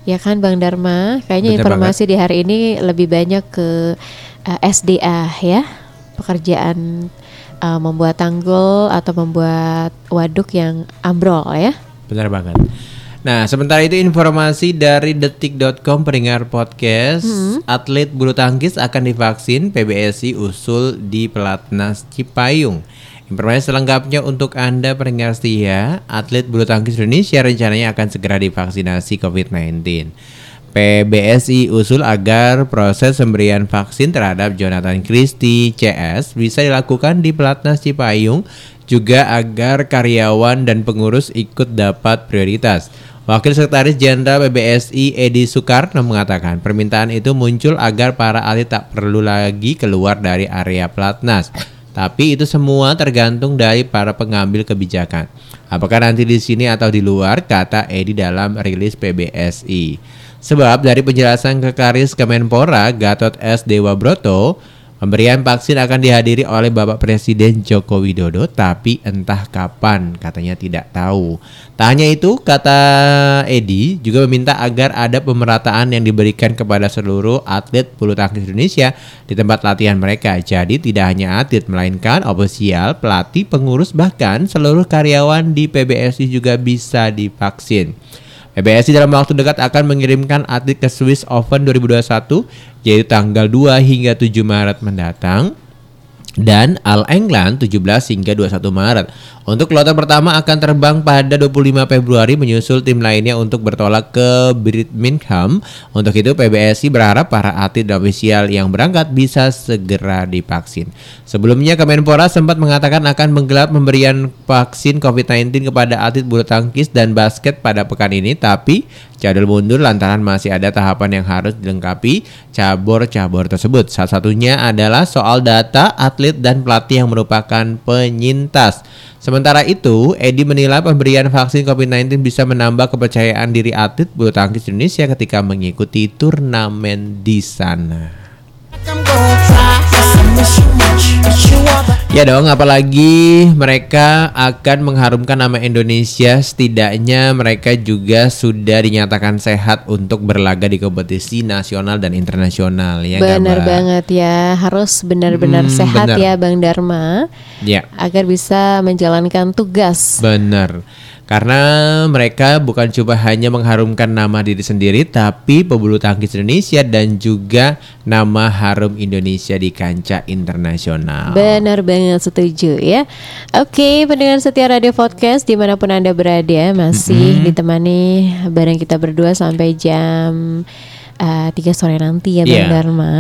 ya kan Bang Dharma? Kayaknya informasi di hari ini lebih banyak ke eh, SDA ya, pekerjaan eh, membuat tanggul atau membuat waduk yang ambrol ya. Benar banget. Nah, sementara itu informasi dari detik.com pendengar podcast, atlet bulu tangkis akan divaksin PBSI usul di Pelatnas Cipayung. Informasi selengkapnya untuk Anda pendengar setia, atlet bulu tangkis Indonesia rencananya akan segera divaksinasi COVID-19. PBSI usul agar proses pemberian vaksin terhadap Jonathan Christie CS bisa dilakukan di Pelatnas Cipayung juga agar karyawan dan pengurus ikut dapat prioritas. Wakil Sekretaris Jenderal PBSI Edi Soekarno mengatakan permintaan itu muncul agar para atlet tak perlu lagi keluar dari area pelatnas. Tapi itu semua tergantung dari para pengambil kebijakan. Apakah nanti di sini atau di luar, kata Edi dalam rilis PBSI. Sebab dari penjelasan Kekaris Kemenpora Gatot S. Dewa Broto, pemberian vaksin akan dihadiri oleh Bapak Presiden Joko Widodo, tapi entah kapan, katanya tidak tahu. Tak hanya itu, kata Edi juga meminta agar ada pemerataan yang diberikan kepada seluruh atlet bulu tangkis Indonesia di tempat latihan mereka. Jadi tidak hanya atlet, melainkan ofisial, pelatih, pengurus, bahkan seluruh karyawan di PBSI juga bisa divaksin. PBSI dalam waktu dekat akan mengirimkan atlet ke Swiss Open 2021 yaitu tanggal 2 hingga 7 Maret mendatang dan All England 17 hingga 21 Maret. Untuk kloter pertama akan terbang pada 25 Februari menyusul tim lainnya untuk bertolak ke Birmingham. Untuk itu PBSI berharap para atlet dan ofisial yang berangkat bisa segera divaksin. Sebelumnya Kemenpora sempat mengatakan akan menggelar pemberian vaksin COVID-19 kepada atlet bulu tangkis dan basket pada pekan ini tapi jadwal mundur lantaran masih ada tahapan yang harus dilengkapi cabur-cabur tersebut. Salah satunya adalah soal data atlet dan pelatih yang merupakan penyintas. Sementara itu, Edi menilai pemberian vaksin COVID-19 bisa menambah kepercayaan diri atlet bulu tangkis Indonesia ketika mengikuti turnamen di sana. Ya dong, apalagi mereka akan mengharumkan nama Indonesia. Setidaknya mereka juga sudah dinyatakan sehat untuk berlaga di kompetisi nasional dan internasional. Ya Benar banget ya, harus benar-benar Hmm, sehat benar. ya Bang Dharma Ya. agar bisa menjalankan tugas. Benar. Karena mereka bukan cuma hanya mengharumkan nama diri sendiri, tapi pebulu tangkis Indonesia dan juga nama harum Indonesia di kancah internasional. Benar banget setuju ya. Oke, pendengar setia Radio Podcast di mana pun anda berada masih ditemani bareng kita berdua sampai jam uh, 3 sore nanti ya Bang Iya. Dharma.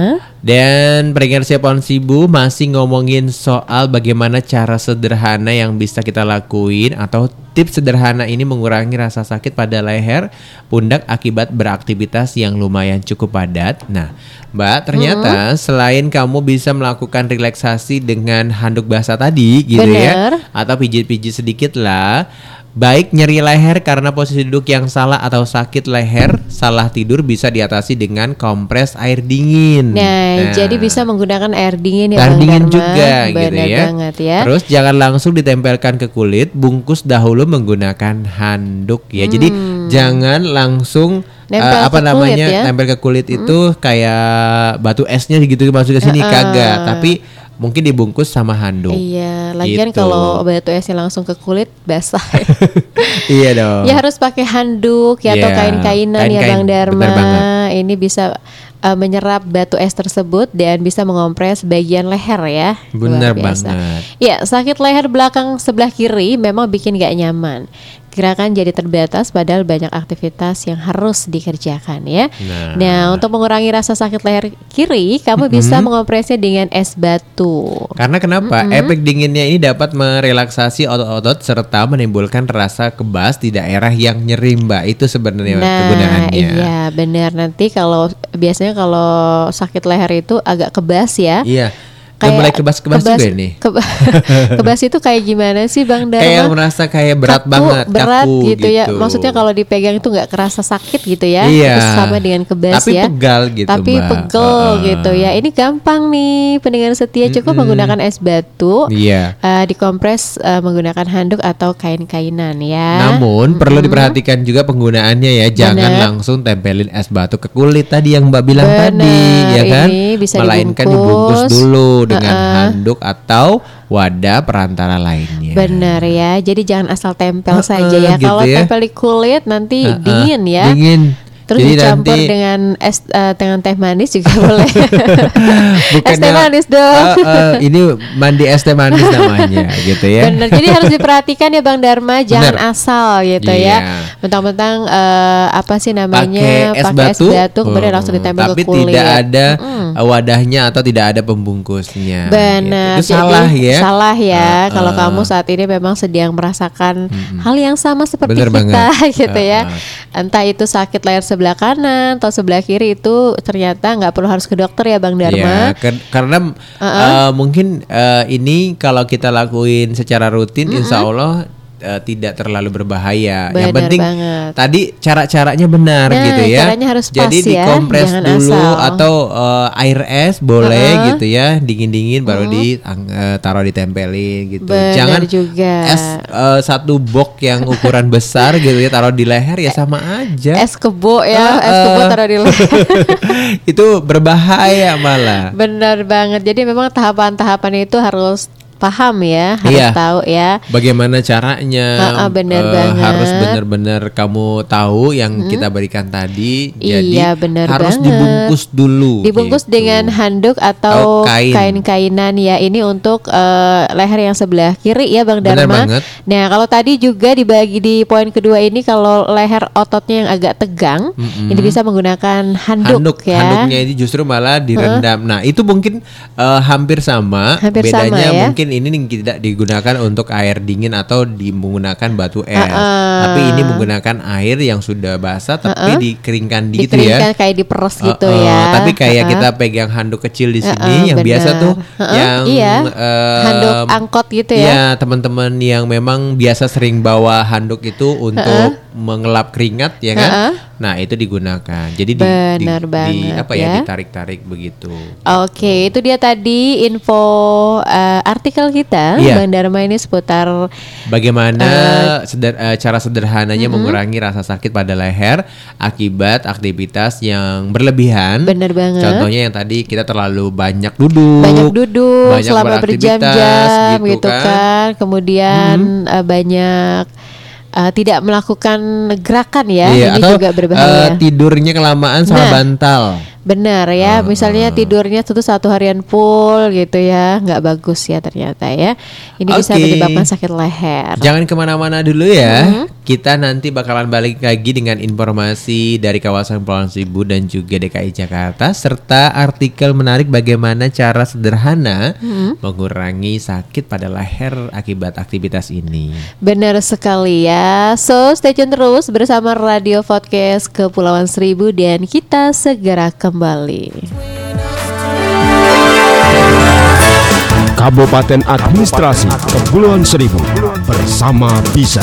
Dan pendengar Siapon Sibu masih ngomongin soal bagaimana cara sederhana yang bisa kita lakuin atau tips sederhana ini mengurangi rasa sakit pada leher, pundak akibat beraktivitas yang lumayan cukup padat. Nah, Mbak, ternyata selain kamu bisa melakukan relaksasi dengan handuk basah tadi gitu Bener. ya atau pijit-pijit sedikit lah. Baik nyeri leher karena posisi duduk yang salah atau sakit leher, salah tidur bisa diatasi dengan kompres air dingin. Nah, jadi bisa menggunakan air dingin ya air Bang dingin Dharma. juga Benar gitu ya. banget ya. Terus jangan langsung ditempelkan ke kulit, bungkus dahulu menggunakan handuk ya. Jadi jangan langsung Hmm. Nempel eh, apa ke kulit namanya ya. tempel ke kulit itu kayak batu esnya gitu masuk ke sini kagak, tapi mungkin dibungkus sama handuk. Iya, lagian Gitu. kalau batu esnya langsung ke kulit basah. iya dong. ya harus pakai handuk ya atau Iya, kain-kainan ya Bang Dharma. Ini bisa uh, menyerap batu es tersebut dan bisa mengompres bagian leher ya. Biasa. banget. Ya, sakit leher belakang sebelah kiri memang bikin gak nyaman. Gerakan jadi terbatas padahal banyak aktivitas yang harus dikerjakan ya. Nah. Nah, untuk mengurangi rasa sakit leher kiri, kamu bisa mengompresnya dengan es batu. Karena kenapa? Efek dinginnya ini dapat merelaksasi otot-otot serta menimbulkan rasa kebas di daerah yang nyeri, Mbak. Itu sebenarnya Nah, kegunaannya. iya benar. Nanti kalau biasanya kalau sakit leher itu agak kebas ya. Iya. Udah mulai kebas-kebas juga nih. keba- kebas itu kayak gimana sih Bang Dharma? Kayak merasa kayak berat Kaku, banget, berat kaku gitu, ya. Maksudnya kalau dipegang itu nggak kerasa sakit gitu ya. Iya. Sama dengan kebas Tapi ya. pegal gitu, Tapi Mbak. pegel Heeh. gitu ya. Ini gampang nih pendengar setia cukup menggunakan es batu. Iya. eh, dikompres eh, menggunakan handuk atau kain-kainan ya. Namun perlu diperhatikan juga penggunaannya ya, jangan Bener. langsung tempelin es batu ke kulit tadi yang Mbak bilang Bener, tadi, ya kan? ini bisa Melainkan dibungkus. dibungkus dulu dengan Heeh. handuk atau wadah perantara lainnya. Benar ya. Jadi jangan asal tempel Heeh, saja ya. gitu Kalau ya. tempel di kulit nanti Heeh, dingin ya. Dingin. Terus Jadi dicampur nanti- dengan es eh, dengan teh manis juga boleh. es teh Bukannya, manis dong. eh, eh, ini mandi es teh manis namanya gitu ya. Bener. Jadi harus diperhatikan ya Bang Dharma, jangan Bener. asal gitu Iya. ya. Mentang-mentang eh, apa sih namanya pakai es pakai batu, kemudian Hmm, langsung ditempel tapi ke kulit. tidak ada uh, wadahnya atau tidak ada pembungkusnya. Benar. gitu. Itu Jadi, salah ya. Salah ya. Ah, Kalau ah. kamu saat ini memang sedang merasakan hal yang sama seperti Bener kita banget. gitu ya. Ah, Entah itu sakit leher sebelah kanan atau sebelah kiri itu ternyata nggak perlu harus ke dokter ya Bang Ya, Dharma. ker- karena uh, mungkin uh, ini kalau kita lakuin secara rutin, insya Allah uh, tidak terlalu berbahaya. Yang Benar penting banget. tadi cara-caranya benar Nah, gitu ya. caranya harus pas Jadi ya, dikompres dulu asal. atau uh, air es boleh gitu ya, dingin-dingin baru di uh, taruh ditempelin gitu. Benar Jangan juga. es uh, satu box yang ukuran besar gitu ya taruh di leher ya sama aja. Es kebo ya, Ah, es kebo taruh di leher. itu berbahaya malah. Benar banget. Jadi memang tahapan-tahapan itu harus paham ya, harus Iya. tahu ya. Bagaimana caranya? Ah, benar eh, banget. Harus benar-benar kamu tahu yang kita berikan tadi. Jadi Iya, benar harus banget. dibungkus dulu. Dibungkus gitu. dengan handuk Oh, atau kain. kain-kainan ya. Ini untuk eh, leher yang sebelah kiri ya Bang Dharma. banget. Nah, kalau tadi juga dibagi di poin kedua ini kalau leher ototnya yang agak tegang, ini bisa menggunakan handuk, handuk ya. handuknya ini justru malah direndam. Nah itu mungkin eh, hampir sama. Hampir Bedanya sama ya. mungkin ini nih tidak digunakan untuk air dingin atau menggunakan batu es. Uh-uh. Tapi ini menggunakan air yang sudah basah tapi Uh-uh. dikeringkan gitu ya. Dikeringkan kayak diperes gitu Uh-uh, ya. Tapi kayak Uh-uh. kita pegang handuk kecil di sini Uh-uh, yang biasa benar. tuh Uh-uh, yang iya. eh, Handuk angkot gitu ya. Iya, teman-teman yang memang biasa sering bawa handuk itu untuk mengelap keringat ya kan. Uh-uh. Nah, itu digunakan. Jadi di, di, di- apa ya, ya. ditarik-tarik begitu. Oke, itu dia tadi info eh, artikel kita Iya. Bang Dharma ini seputar Bagaimana seder- eh, cara sederhananya mengurangi rasa sakit pada leher akibat aktivitas yang berlebihan. Bener banget. Contohnya yang tadi kita terlalu banyak duduk. banyak duduk banyak selama berjam-jam gitu gitu, kan. kan. Kemudian eh, banyak eh, tidak melakukan gerakan ya. Iya, ini atau juga berbahaya. eh, tidurnya kelamaan sama Nah. bantal. Benar ya, misalnya tidurnya itu satu harian full gitu ya, nggak bagus ya ternyata ya. Ini bisa Oke. menyebabkan sakit leher. Jangan ke mana-mana dulu ya. Mm-hmm. Kita nanti bakalan balik lagi dengan informasi dari kawasan Pulau Seribu dan juga DKI Jakarta serta artikel menarik bagaimana cara sederhana Mm-hmm. mengurangi sakit pada leher akibat aktivitas ini. Benar sekali ya. So stay tune terus bersama Radio Podcast Kepulauan Seribu dan kita segera kembali. Kabupaten Administrasi Kepulauan Seribu bersama Bisa.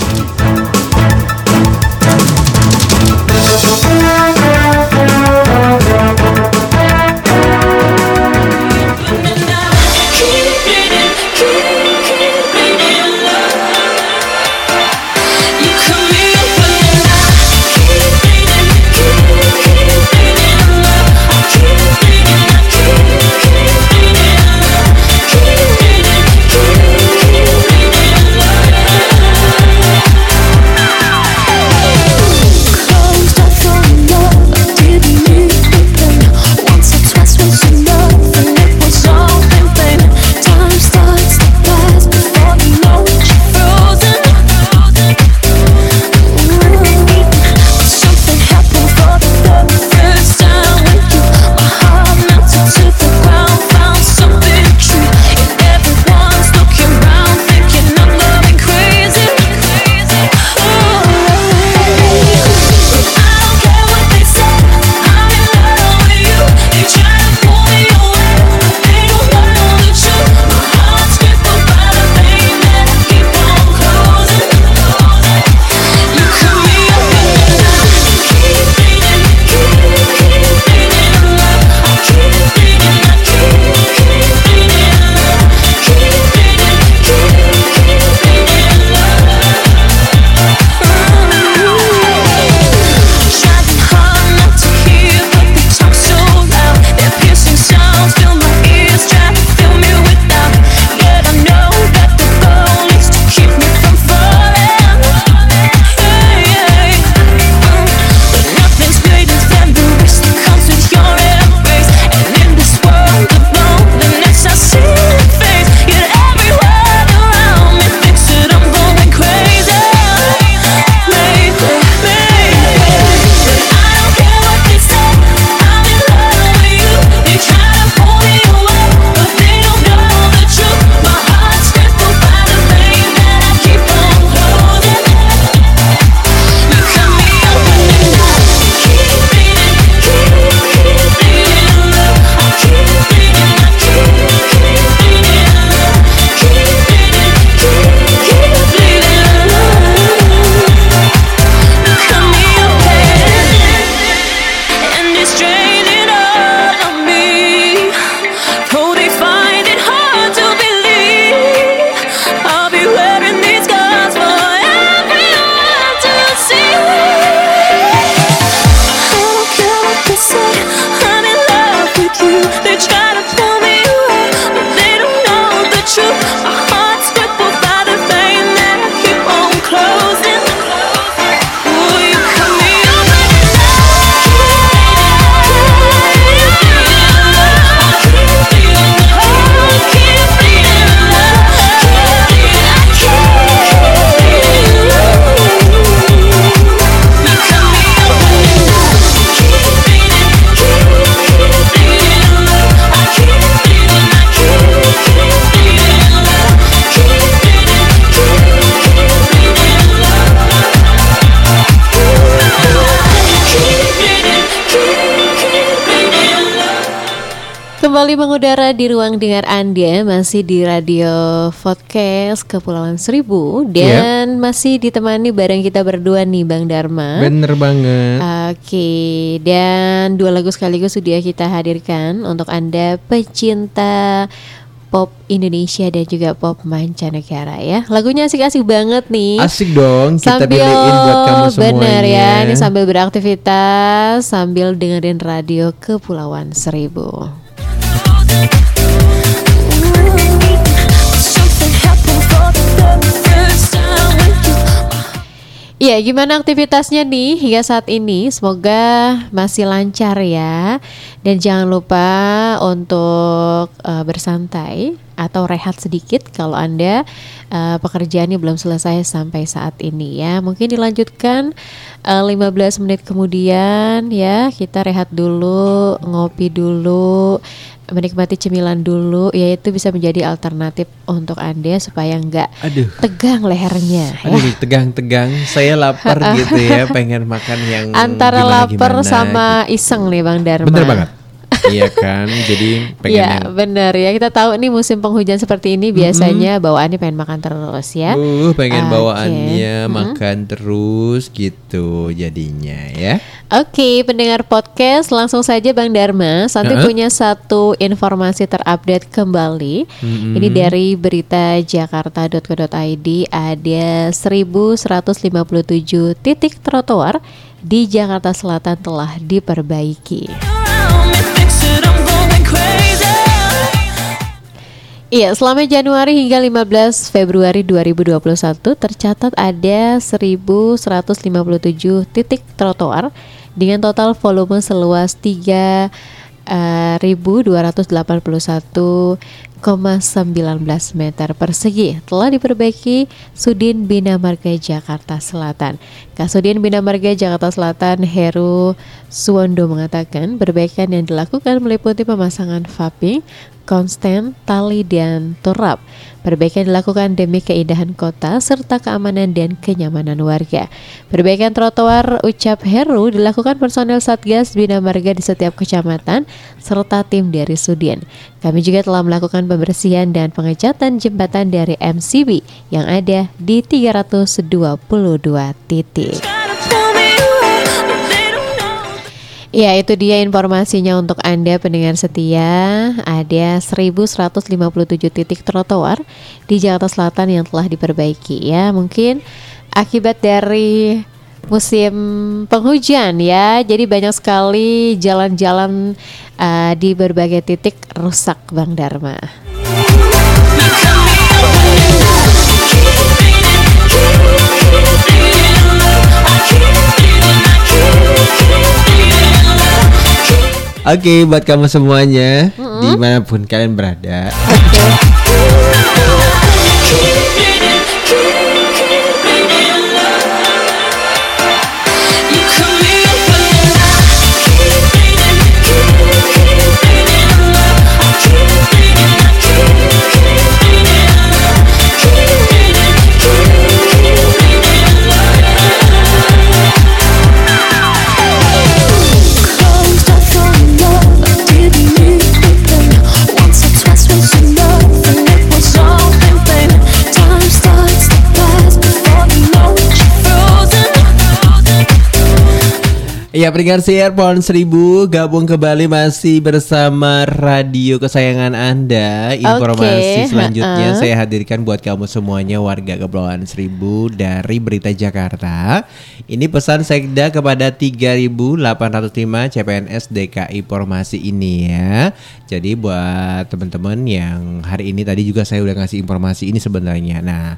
Kembali mengudara di ruang dengar Anda masih di radio podcast Kepulauan Seribu dan masih ditemani bareng kita berdua nih Bang Dharma. Bener banget. Oke, dan dua lagu sekaligus sudah kita hadirkan untuk Anda pecinta pop Indonesia dan juga pop mancanegara ya. Lagunya asik-asik banget nih. Asik dong kita sambil pilihin buat kamu semuanya. bener ya, ini sambil beraktivitas, sambil dengerin radio Kepulauan Seribu. Iya, gimana aktivitasnya nih hingga saat ini? Semoga masih lancar ya. Dan jangan lupa untuk eh, bersantai atau rehat sedikit kalau Anda eh, pekerjaannya belum selesai sampai saat ini ya. Mungkin dilanjutkan eh, 15 menit kemudian ya. Kita rehat dulu, ngopi dulu, menikmati cemilan dulu ya itu bisa menjadi alternatif untuk Anda supaya enggak Aduh. tegang lehernya ya. Aduh nih, tegang-tegang, saya lapar gitu ya, pengen makan yang antara lapar sama iseng nih Bang Dharma. gitu. Bener banget. Iya kan, jadi pengen Iya yang bener ya kita tahu nih musim penghujan seperti ini biasanya bawaannya pengen makan terus ya. Uh, pengen Oke. bawaannya makan terus gitu jadinya ya. Oke pendengar podcast langsung saja Bang Dharma Santi Heeh. punya satu informasi terupdate kembali Ini dari berita jakarta.co.id ada 1157 titik trotoar di Jakarta Selatan telah diperbaiki. Iya, selama Januari hingga 15 Februari 2021 tercatat ada 1157 titik trotoar dengan total volume seluas eh, 3.281,19 meter persegi telah diperbaiki Sudin Bina Marga Jakarta Selatan. Kasudin Bina Marga Jakarta Selatan Heru Suwondo mengatakan perbaikan yang dilakukan meliputi pemasangan vaping, konsten, tali, dan turap. Perbaikan dilakukan demi keindahan kota serta keamanan dan kenyamanan warga. Perbaikan trotoar ucap Heru dilakukan personel Satgas Bina Marga di setiap kecamatan serta tim dari Sudin. Kami juga telah melakukan pembersihan dan pengecatan jembatan dari MCB yang ada di 322 titik. Ya itu dia informasinya untuk Anda pendengar setia. Ada 1157 titik trotoar di Jakarta Selatan yang telah diperbaiki ya. Mungkin akibat dari musim penghujan ya. Jadi banyak sekali jalan-jalan uh, di berbagai titik rusak Bang Dharma Oke, buat kamu semuanya di mana pun kalian berada. Closed Ya pendengar siar pohon seribu gabung kembali masih bersama radio kesayangan anda. Informasi Oke, selanjutnya ha-ha. saya hadirkan buat kamu semuanya warga Kepulauan Seribu dari Berita Jakarta. Ini pesan sekda kepada 3.805 CPNS DKI Formasi ini ya. Jadi buat teman-teman yang hari ini tadi juga saya udah ngasih informasi ini sebenarnya. Nah.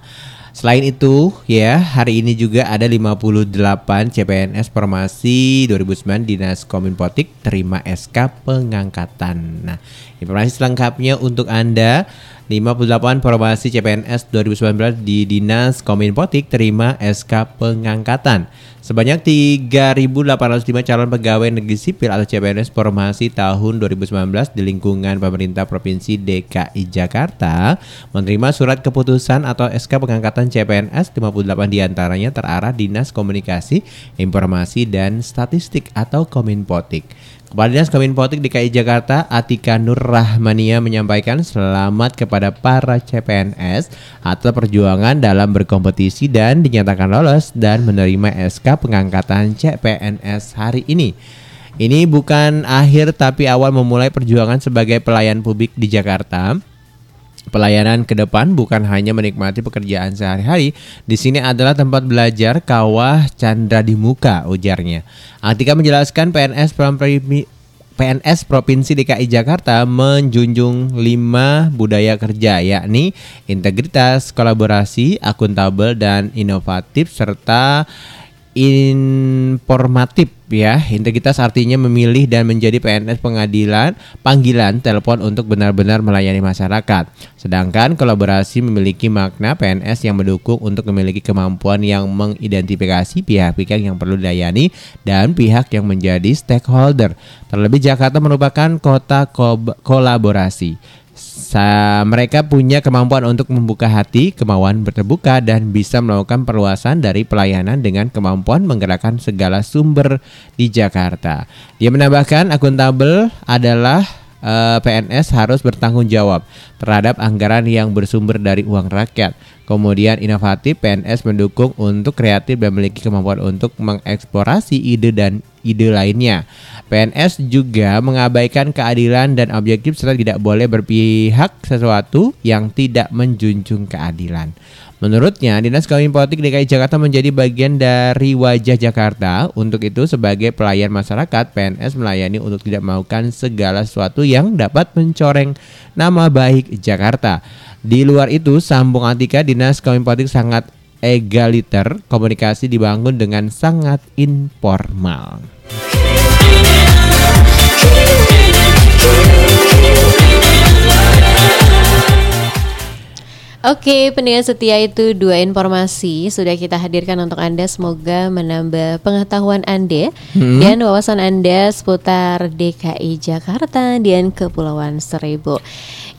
Selain itu, ya, hari ini juga ada 58 CPNS Formasi 2009 Dinas Kominfotik terima SK pengangkatan. Nah, informasi selengkapnya untuk Anda 58 Formasi CPNS 2019 di Dinas Kominfotik terima SK pengangkatan. Sebanyak 3.805 calon pegawai negeri sipil atau CPNS formasi tahun 2019 di lingkungan pemerintah Provinsi DKI Jakarta menerima surat keputusan atau SK pengangkatan CPNS 58 di antaranya terarah Dinas Komunikasi, Informasi dan Statistik atau Kominfotik. Kepala Dinas Kominfotik DKI Jakarta Atika Nur Rahmania menyampaikan selamat kepada para CPNS atas perjuangan dalam berkompetisi dan dinyatakan lolos dan menerima SK pengangkatan CPNS hari ini. Ini bukan akhir tapi awal memulai perjuangan sebagai pelayan publik di Jakarta. Pelayanan ke depan bukan hanya menikmati pekerjaan sehari-hari, di sini adalah tempat belajar kawah candra di muka, ujarnya. Atika menjelaskan PNS PNS Provinsi DKI Jakarta menjunjung lima budaya kerja yakni integritas, kolaborasi, akuntabel dan inovatif serta informatif ya. Integritas artinya memilih dan menjadi PNS pengadilan panggilan telepon untuk benar-benar melayani masyarakat. Sedangkan kolaborasi memiliki makna PNS yang mendukung untuk memiliki kemampuan yang mengidentifikasi pihak-pihak yang perlu dilayani dan pihak yang menjadi stakeholder. Terlebih Jakarta merupakan kota ko- kolaborasi. Sa mereka punya kemampuan untuk membuka hati, kemauan berterbuka dan bisa melakukan perluasan dari pelayanan dengan kemampuan menggerakkan segala sumber di Jakarta. Dia menambahkan akuntabel adalah eh, PNS harus bertanggung jawab terhadap anggaran yang bersumber dari uang rakyat. Kemudian inovatif PNS mendukung untuk kreatif dan memiliki kemampuan untuk mengeksplorasi ide dan ide lainnya. PNS juga mengabaikan keadilan dan objektif serta tidak boleh berpihak sesuatu yang tidak menjunjung keadilan. Menurutnya, Dinas Kominfotik DKI Jakarta menjadi bagian dari wajah Jakarta. Untuk itu, sebagai pelayan masyarakat, PNS melayani untuk tidak melakukan segala sesuatu yang dapat mencoreng nama baik Jakarta. Di luar itu, sambung Atika, Dinas Kominfotik sangat egaliter, komunikasi dibangun dengan sangat informal. Oke, pendengar setia itu dua informasi sudah kita hadirkan untuk Anda. Semoga menambah pengetahuan Anda dan wawasan Anda seputar DKI Jakarta dan Kepulauan Seribu.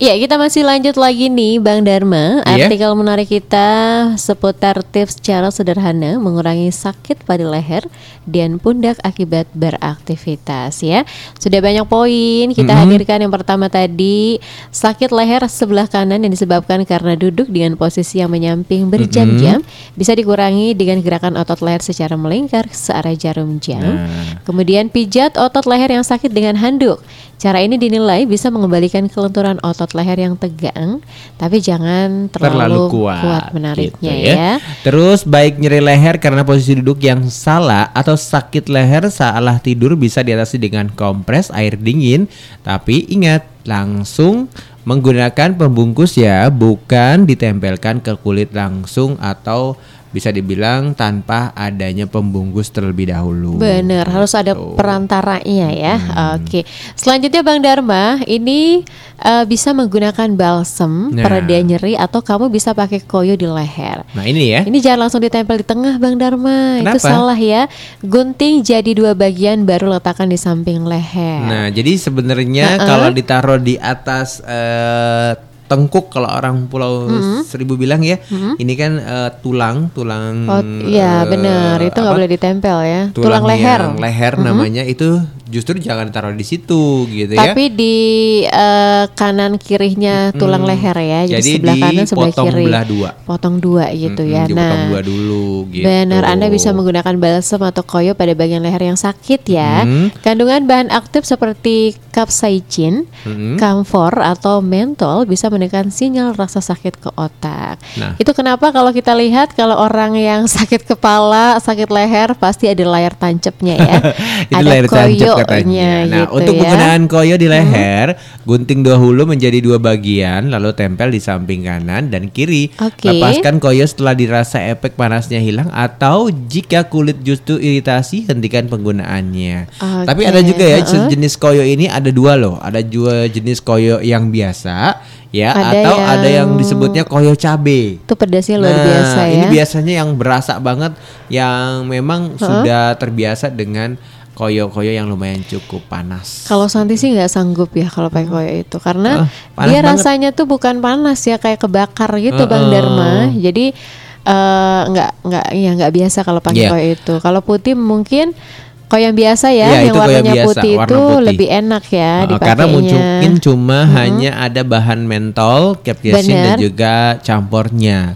Ya, kita masih lanjut lagi nih Bang Dharma. Iya. Artikel menarik kita seputar tips cara sederhana mengurangi sakit pada leher dan pundak akibat beraktivitas ya. Sudah banyak poin kita hadirkan yang pertama tadi sakit leher sebelah kanan yang disebabkan karena duduk dengan posisi yang menyamping berjam-jam bisa dikurangi dengan gerakan otot leher secara melingkar searah jarum jam. Kemudian pijat otot leher yang sakit dengan handuk. Cara ini dinilai bisa mengembalikan kelenturan otot leher yang tegang, tapi jangan terlalu, kuat, menariknya gitu ya. Terus baik nyeri leher karena posisi duduk yang salah atau sakit leher salah tidur bisa diatasi dengan kompres air dingin. Tapi ingat langsung menggunakan pembungkus ya, bukan ditempelkan ke kulit langsung atau bisa dibilang tanpa adanya pembungkus terlebih dahulu. Bener, harus ada Gitu. perantaranya ya. Hmm. Oke, selanjutnya Bang Dharma, ini eh, bisa menggunakan balsem Nah. pereda nyeri atau kamu bisa pakai koyo di leher. Nah ini ya. Ini jangan langsung ditempel di tengah Bang Dharma, itu Kenapa? salah ya. Gunting jadi dua bagian baru letakkan di samping leher. Nah, jadi sebenarnya Uh-uh. kalau ditaruh di atas eh, tengkuk kalau orang Pulau Seribu bilang ya, ini kan eh, tulang, tulang. Oh iya eh, bener, itu nggak boleh ditempel ya. Tulang, leher. yang leher namanya itu justru jangan ditaruh di situ gitu ya. Tapi di eh, kanan kirinya tulang leher ya, jadi, Jadi sebelah kanan sebelah kiri. belah dua. Potong dua gitu ya. dipotong Nah, dua dulu gitu. Benar, Anda bisa menggunakan balsem atau koyo pada bagian leher yang sakit ya. Hmm. Kandungan bahan aktif seperti capsaicin, Mm-mm. camphor atau mentol bisa menekan sinyal rasa sakit ke otak. Nah. Itu kenapa kalau kita lihat kalau orang yang sakit kepala, sakit leher pasti ada layar tancapnya ya. itu ada layar tancap katanya. koyonya Nah, gitu untuk ya. penggunaan koyo di leher, gunting dua hulu menjadi dua bagian, lalu tempel di samping kanan dan kiri. Oke. Lepaskan koyo setelah dirasa efek panasnya hilang atau jika kulit justru iritasi, hentikan penggunaannya. Oke, Tapi ada juga ya heeh. jenis koyo ini ada dua loh. Ada dua jenis koyo yang biasa, ya, Ada atau ada yang yang- disebutnya koyo cabe. Itu pedasnya luar Nah, biasa ya. Ini biasanya yang berasa banget yang memang sudah terbiasa dengan koyo-koyo yang lumayan cukup panas. Kalau Santi sih nggak sanggup ya kalau pakai koyo itu karena panas dia banget. rasanya tuh bukan panas ya kayak kebakar gitu Bang Heeh. Dharma. Jadi eh, nggak nggak ya nggak biasa kalau pakai Iya. koyo itu. Kalau putih mungkin Kalau yang biasa ya, Iya, yang koyo warnanya biasa, putih warna itu putih. lebih enak ya Uh, dipakainya. karena mungkin cuma hanya ada bahan mentol, capsaicin dan juga campurnya.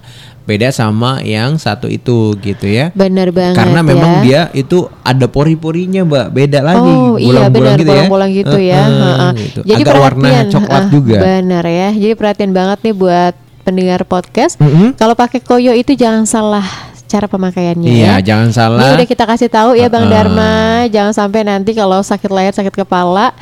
Beda sama yang satu itu gitu ya. Bener banget Karena memang ya. dia itu ada pori-porinya, Mbak. Beda lagi. Oh iya benar gitu ya. bolang-bolang gitu ya. Heeh, Heeh. gitu. Jadi Agak warna perhatian, coklat heeh, juga. Benar ya. Jadi perhatian banget nih buat pendengar podcast. Mm-mm. Kalau pakai koyo itu jangan salah cara pemakaiannya Iya, ya. jangan Ini salah. udah kita kasih tahu ya Bang Heeh. Dharma, jangan sampai nanti kalau sakit leher, sakit kepala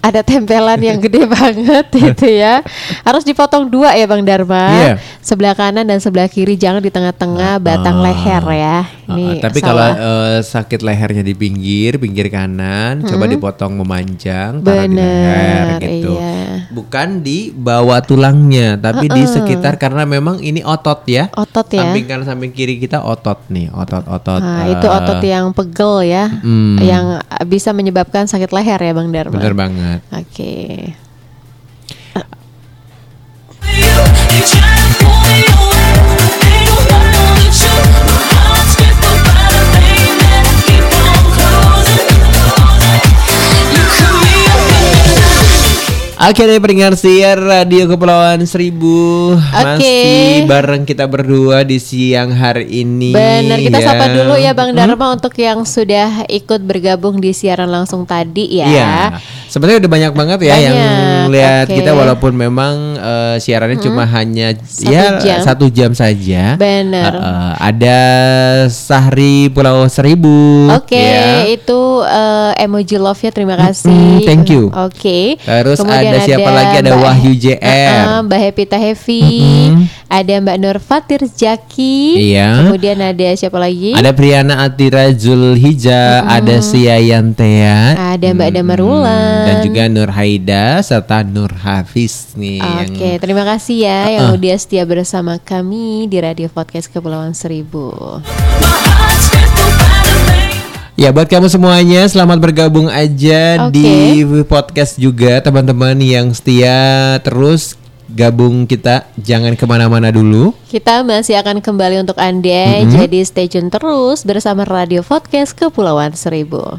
ada tempelan yang gede banget gitu ya. Harus dipotong dua ya Bang Dharma. Iya. Sebelah kanan dan sebelah kiri jangan di tengah-tengah batang leher ya. Heeh, Ini tapi kalau salah. eh, sakit lehernya di pinggir, pinggir kanan, coba dipotong memanjang, taruh di Bener, leher gitu. iya. Bukan di bawah tulangnya, tapi di sekitar karena memang ini otot ya. Otot ya. Samping kanan, samping kiri kita otot nih, otot-otot. Nah, eh, itu otot yang pegel ya, Hmm. yang uh, bisa menyebabkan sakit leher ya Bang Dharma. Bener banget. Oke. Closing. You cut me open. Akhirnya pendengar siar Radio Kepulauan Seribu Masih bareng kita berdua di siang hari ini Benar, kita ya. sapa dulu ya Bang Dharma untuk yang sudah ikut bergabung di siaran langsung tadi ya. Iya, sebenarnya udah banyak banget ya yang Banyak, lihat oke. kita walaupun memang eh, siarannya cuma hanya Satu ya jam. satu jam saja. Benar. Eh, eh, ada Sahri Pulau Seribu. Oke, ya. itu uh, emoji love ya terima kasih. Mm-mm, thank you. Oke. Terus ada siapa lagi? Ada Mbak- Wahyu JR. Uh-uh, Mbak Happy Tahevi, ada Mbak Nur Fatir Jaki. Iya. Kemudian ada siapa lagi? Ada Priana Atira Zulhija, ada Sia Yantea, Ada Mbak Damarulan. dan juga Nur Haida serta Nur Hafiz nih. yang- Oke, terima kasih ya yang udah setia bersama kami di Radio Podcast Kepulauan Seribu. Ya buat kamu semuanya selamat bergabung aja Oke. di podcast juga teman-teman yang setia terus gabung kita jangan ke mana-mana dulu. Kita masih akan kembali untuk Anda, jadi stay tune terus bersama Radio Podcast Kepulauan Seribu.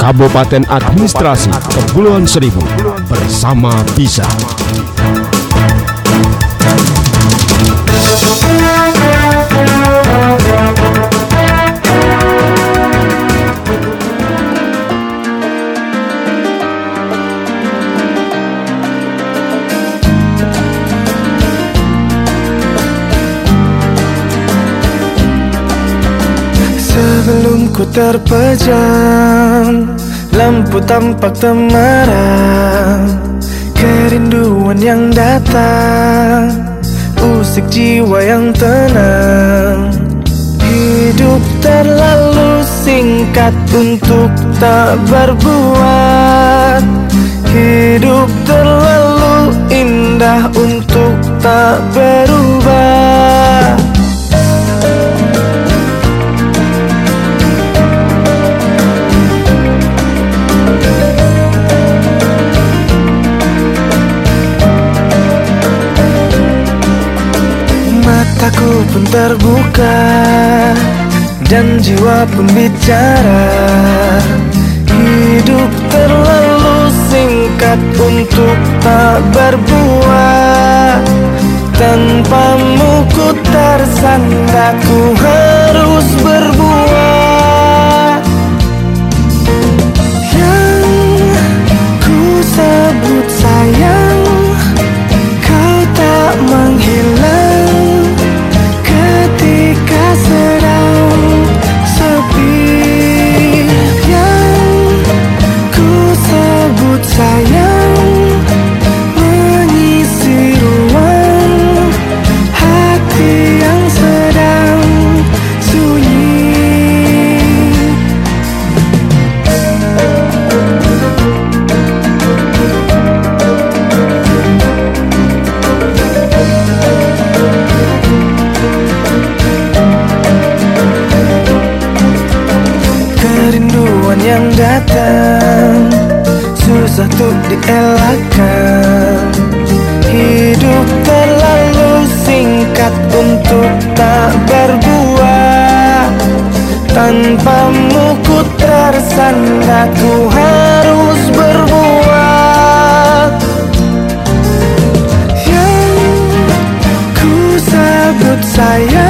Kabupaten Administrasi Kepulauan Seribu bersama Bisa. Ku terpejam Lampu tampak temaram Kerinduan yang datang Usik jiwa yang tenang. Hidup terlalu singkat untuk tak berbuat. Hidup terlalu indah untuk tak berubah Mataku pun terbuka Dan jiwa pun bicara. Hidup terlalu singkat untuk tak berbuat Tanpamu ku tersandar Ku harus berbuat Yang ku sebut dilupakan Susah untuk dielakkan. Hidup terlalu singkat untuk tak berbuat Tanpamu ku tersandat ku harus berbuat Yang ku sebut sayang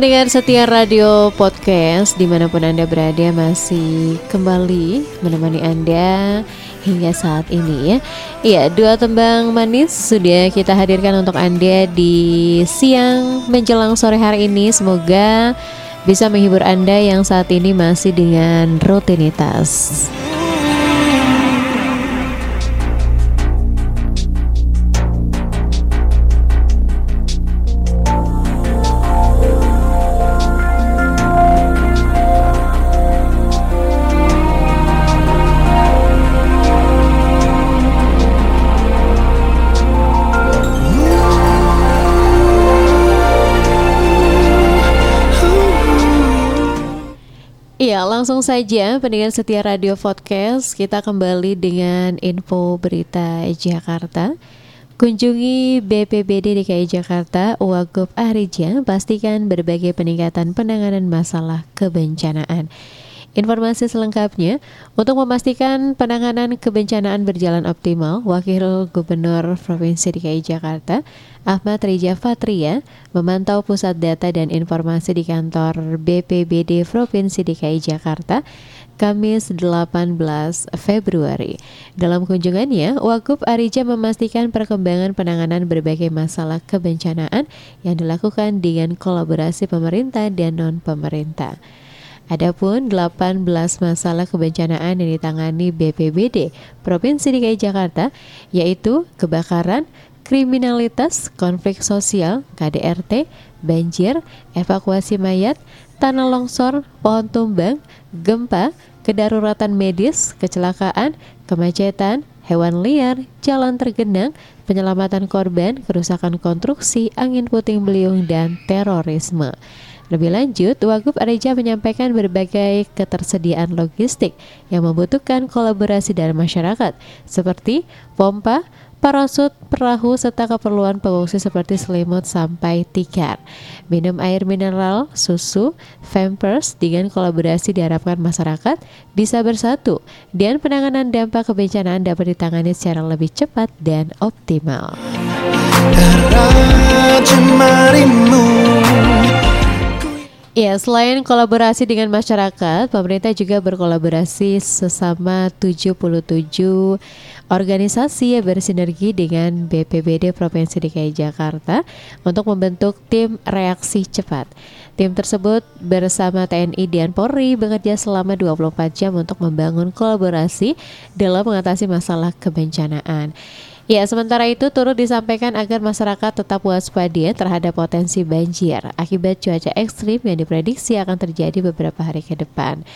pendengar setia radio podcast di mana pun Anda berada masih kembali menemani Anda hingga saat ini ya. Iya, dua tembang manis sudah kita hadirkan untuk Anda di siang menjelang sore hari ini. Semoga bisa menghibur Anda yang saat ini masih dengan rutinitas. Langsung saja pendengar setia Radio Podcast, kita kembali dengan info berita Jakarta. Kunjungi BPBD DKI Jakarta, Wagub Arija, pastikan berbagai peningkatan penanganan masalah kebencanaan. Informasi selengkapnya, untuk memastikan penanganan kebencanaan berjalan optimal, Wakil Gubernur Provinsi DKI Jakarta, Ahmad Rija Fatria, memantau pusat data dan informasi di kantor BPBD Provinsi DKI Jakarta, Kamis 18 Februari. Dalam kunjungannya, Wagub Arija memastikan perkembangan penanganan berbagai masalah kebencanaan yang dilakukan dengan kolaborasi pemerintah dan non-pemerintah. Adapun 18 masalah kebencanaan yang ditangani BPBD Provinsi DKI Jakarta yaitu kebakaran, kriminalitas, konflik sosial, KDRT, banjir, evakuasi mayat, tanah longsor, pohon tumbang, gempa, kedaruratan medis, kecelakaan, kemacetan, hewan liar, jalan tergenang, penyelamatan korban, kerusakan konstruksi, angin puting beliung, dan terorisme. Lebih lanjut, Wagub Areja menyampaikan berbagai ketersediaan logistik yang membutuhkan kolaborasi dari masyarakat, seperti pompa, parasut, perahu, serta keperluan pengungsi seperti selimut sampai tikar. Minum air mineral, susu, pampers dengan kolaborasi diharapkan masyarakat bisa bersatu dan penanganan dampak kebencanaan dapat ditangani secara lebih cepat dan optimal. Marimu Ya, selain kolaborasi dengan masyarakat, pemerintah juga berkolaborasi sesama 77 organisasi yang bersinergi dengan BPBD Provinsi DKI Jakarta untuk membentuk tim reaksi cepat. Tim tersebut bersama TNI dan Polri bekerja selama 24 jam untuk membangun kolaborasi dalam mengatasi masalah kebencanaan. Ya, sementara itu turut disampaikan agar masyarakat tetap waspada terhadap potensi banjir akibat cuaca ekstrim yang diprediksi akan terjadi beberapa hari ke depan.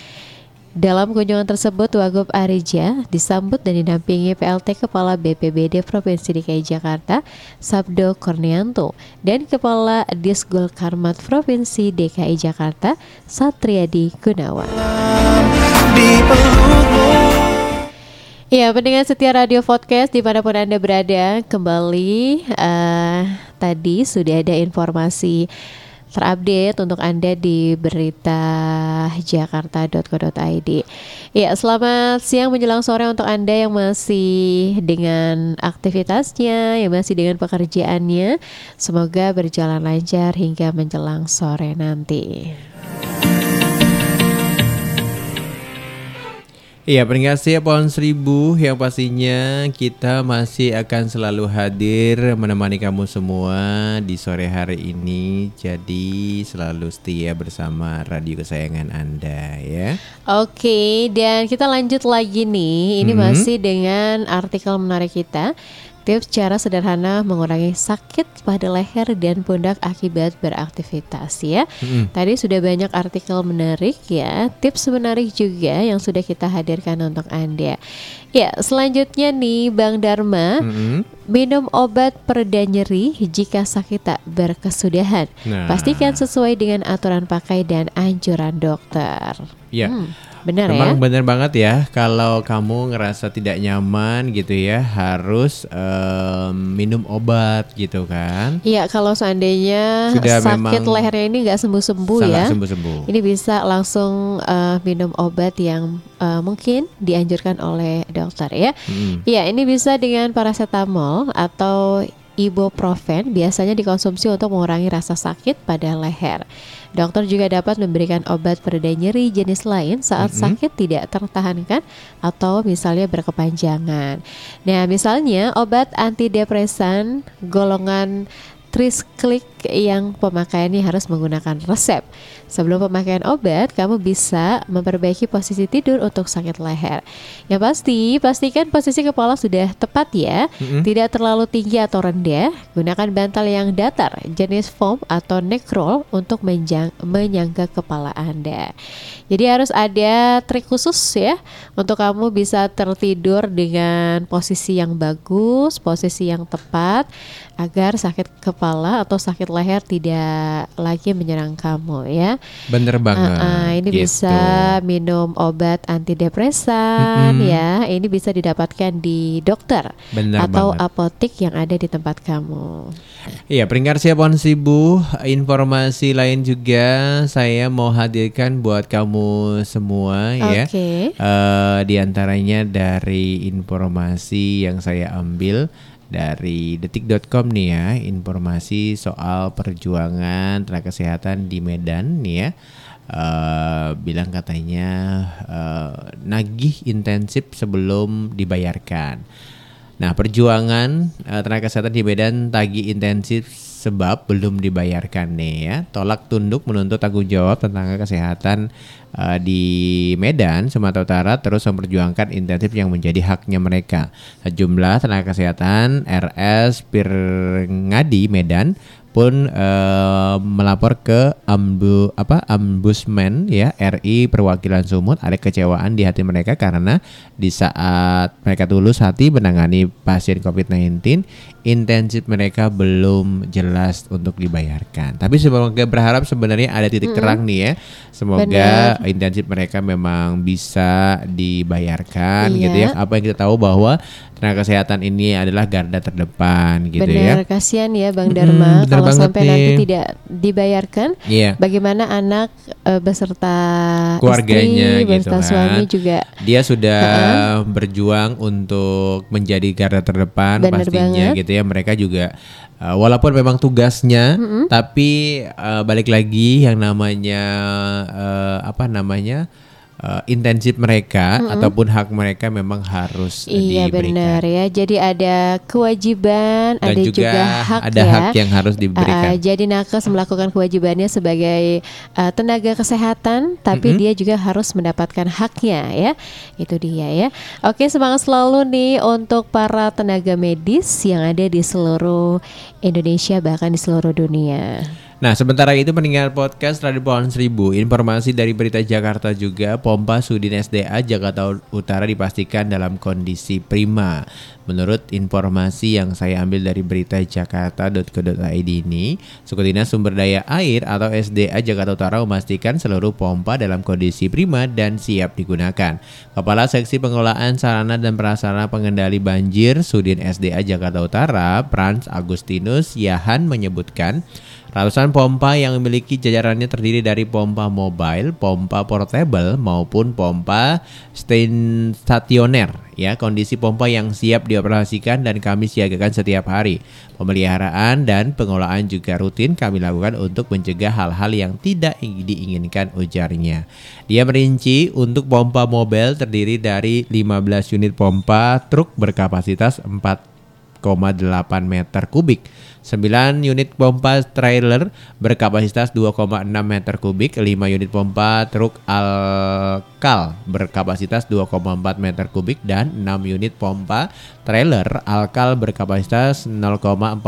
Dalam kunjungan tersebut, Wagub Arija disambut dan didampingi PLT Kepala BPBD Provinsi DKI Jakarta, Sabdo Kornianto, dan Kepala Disgul Karmat Provinsi DKI Jakarta, Satriadi Gunawan. di Ya, pendengar setia Radio Podcast di mana pun Anda berada, kembali eh, tadi sudah ada informasi terupdate untuk Anda di berita jakarta.co.id. Ya, selamat siang menjelang sore untuk Anda yang masih dengan aktivitasnya, yang masih dengan pekerjaannya. Semoga berjalan lancar hingga menjelang sore nanti. Iya, pendengar setia pohon seribu yang pastinya kita masih akan selalu hadir menemani kamu semua di sore hari ini. Jadi selalu setia bersama radio kesayangan Anda ya. Oke, dan kita lanjut lagi nih. Ini Mhm. masih dengan artikel menarik kita. Tips cara sederhana mengurangi sakit pada leher dan pundak akibat beraktivitas ya. Mhm. Tadi sudah banyak artikel menarik ya, tips menarik juga yang sudah kita hadirkan untuk Anda. Ya, selanjutnya nih Bang Dharma, Mhm. minum obat pereda nyeri jika sakit tak berkesudahan. Nah. Pastikan sesuai dengan aturan pakai dan anjuran dokter. Ya. Hmm, benar Memang ya? benar banget ya kalau kamu ngerasa tidak nyaman gitu ya harus em, minum obat gitu kan. Iya, kalau seandainya Sudah sakit lehernya ini nggak sembuh-sembuh ya, sembuh-sembuh. ini bisa langsung eh, minum obat yang eh, mungkin dianjurkan oleh dokter ya. Iya, ini bisa dengan paracetamol atau ibuprofen biasanya dikonsumsi untuk mengurangi rasa sakit pada leher. Dokter juga dapat memberikan obat pereda nyeri jenis lain saat Mhm. sakit tidak tertahankan atau misalnya berkepanjangan. Nah, misalnya obat antidepresan golongan Trisklik yang pemakaiannya harus menggunakan resep. Sebelum pemakaian obat, kamu bisa memperbaiki posisi tidur untuk sakit leher. Yang pasti, pastikan posisi kepala sudah tepat ya, Mm-mm. tidak terlalu tinggi atau rendah. Gunakan bantal yang datar, jenis foam atau neck roll untuk menjang- menyangga kepala Anda. Jadi harus ada trik khusus ya untuk kamu bisa tertidur dengan posisi yang bagus, posisi yang tepat agar sakit kepala kepala atau sakit leher tidak lagi menyerang kamu ya. Bener banget. Ah, ah, ini gitu. bisa minum obat antidepresan ya. Ini bisa didapatkan di dokter Bener atau banget. apotik yang ada di tempat kamu. Iya, peringkat siap pohon seribu. Informasi lain juga saya mau hadirkan buat kamu semua ya. Oke. Eh, di antaranya dari informasi yang saya ambil dari detik.com nih ya, informasi soal perjuangan tenaga kesehatan di Medan nih ya. Eh, bilang katanya eh, nagih intensif sebelum dibayarkan. Nah, perjuangan eh, tenaga kesehatan di Medan tagih intensif sebab belum dibayarkan nih ya. Tolak tunduk menuntut tanggung jawab tenaga kesehatan eh, di Medan, Sumatera Utara terus memperjuangkan intensif yang menjadi haknya mereka. Sejumlah tenaga kesehatan RS Pirngadi Medan pun eh, melapor ke ambu apa ambusmen ya RI perwakilan Sumut ada kecewaan di hati mereka karena di saat mereka tulus hati menangani pasien COVID-19 intensif mereka belum jelas untuk dibayarkan. Tapi semoga berharap sebenarnya ada titik terang nih ya. Semoga intensif mereka memang bisa dibayarkan Iya. gitu ya. Apa yang kita tahu bahwa tenaga kesehatan ini adalah garda terdepan gitu ya. Benar, kasihan ya Bang Dharma benar kalau sampai nih. nanti tidak dibayarkan. Iya. Bagaimana anak eh, beserta keluarganya istri, gitu beserta kan. suami juga Dia sudah berjuang untuk menjadi garda terdepan Bener pastinya banget. gitu ya. Mereka juga uh, walaupun memang tugasnya tapi uh, balik lagi yang namanya uh, apa namanya? Uh, intensif mereka ataupun hak mereka memang harus uh, Iya diberikan. benar ya. Jadi ada kewajiban, Dan ada juga juga, hak ada ya. hak yang harus diberikan. Ah, jadi nakes melakukan kewajibannya sebagai ah, tenaga kesehatan, tapi dia juga harus mendapatkan haknya ya. Itu dia ya. Oke semangat selalu nih untuk para tenaga medis yang ada di seluruh Indonesia bahkan di seluruh dunia. Nah, sementara itu pendengar podcast Radio Pohon Seribu, informasi dari Berita Jakarta juga, pompa Sudin SDA Jakarta Utara dipastikan dalam kondisi prima. Menurut informasi yang saya ambil dari berita jakarta.co.id ini, Suku Sumber Daya Air atau SDA Jakarta Utara memastikan seluruh pompa dalam kondisi prima dan siap digunakan. Kepala Seksi Pengelolaan Sarana dan Prasarana Pengendali Banjir Sudin SDA Jakarta Utara, Frans Agustinus Yahan menyebutkan Ratusan pompa yang memiliki jajarannya terdiri dari pompa mobile, pompa portable maupun pompa stasioner ya kondisi pompa yang siap dioperasikan dan kami siagakan setiap hari. Pemeliharaan dan pengelolaan juga rutin kami lakukan untuk mencegah hal-hal yang tidak diinginkan ujarnya. Dia merinci untuk pompa mobile terdiri dari 15 unit pompa truk berkapasitas 4,8 meter kubik. 9 unit pompa trailer berkapasitas 2,6 meter kubik, 5 unit pompa truk alkal berkapasitas 2,4 meter kubik dan 6 unit pompa trailer alkal berkapasitas 0,42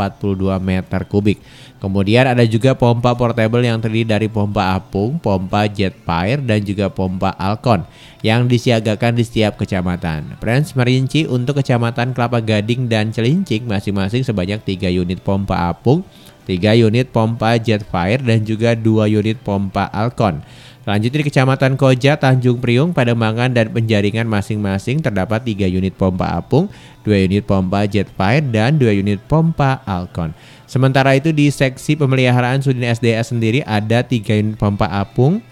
meter kubik. Kemudian ada juga pompa portable yang terdiri dari pompa apung, pompa jet fire dan juga pompa alkon yang disiagakan di setiap kecamatan. Friends merinci untuk kecamatan Kelapa Gading dan Celincing masing-masing sebanyak 3 unit pompa apung, 3 unit pompa jet fire dan juga 2 unit pompa alkon. Selanjutnya di Kecamatan Koja, Tanjung Priung, Pademangan, dan Penjaringan masing-masing terdapat 3 unit pompa apung, 2 unit pompa jet fire, dan 2 unit pompa alkon. Sementara itu di seksi pemeliharaan Sudin SDA sendiri ada 3 unit pompa apung,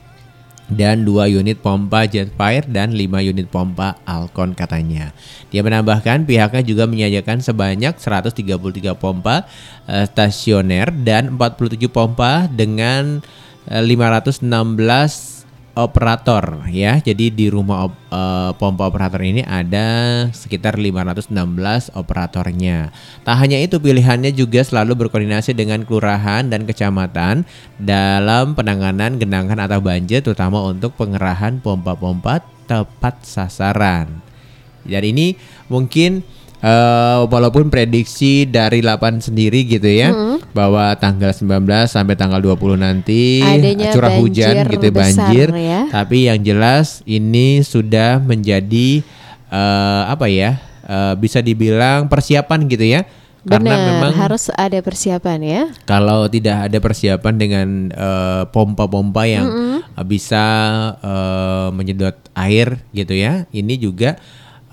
dan 2 unit pompa jet fire dan 5 unit pompa alkon katanya. Dia menambahkan pihaknya juga menyajikan sebanyak 133 pompa eh, stasioner dan 47 pompa dengan eh, 516 operator ya. Jadi di rumah op- eh, pompa operator ini ada sekitar 516 operatornya. Tak hanya itu pilihannya juga selalu berkoordinasi dengan kelurahan dan kecamatan dalam penanganan genangan atau banjir terutama untuk pengerahan pompa-pompa tepat sasaran. Dan ini mungkin eh, walaupun prediksi dari 8 sendiri gitu ya bahwa tanggal 19 sampai tanggal 20 nanti Adanya curah hujan gitu besar banjir. ya. Tapi yang jelas ini sudah menjadi eh, apa ya? eh, bisa dibilang persiapan gitu ya Karena Benar, memang harus ada persiapan ya. kalau tidak ada persiapan dengan pompa-pompa yang eh, bisa eh, menyedot air gitu ya, ini juga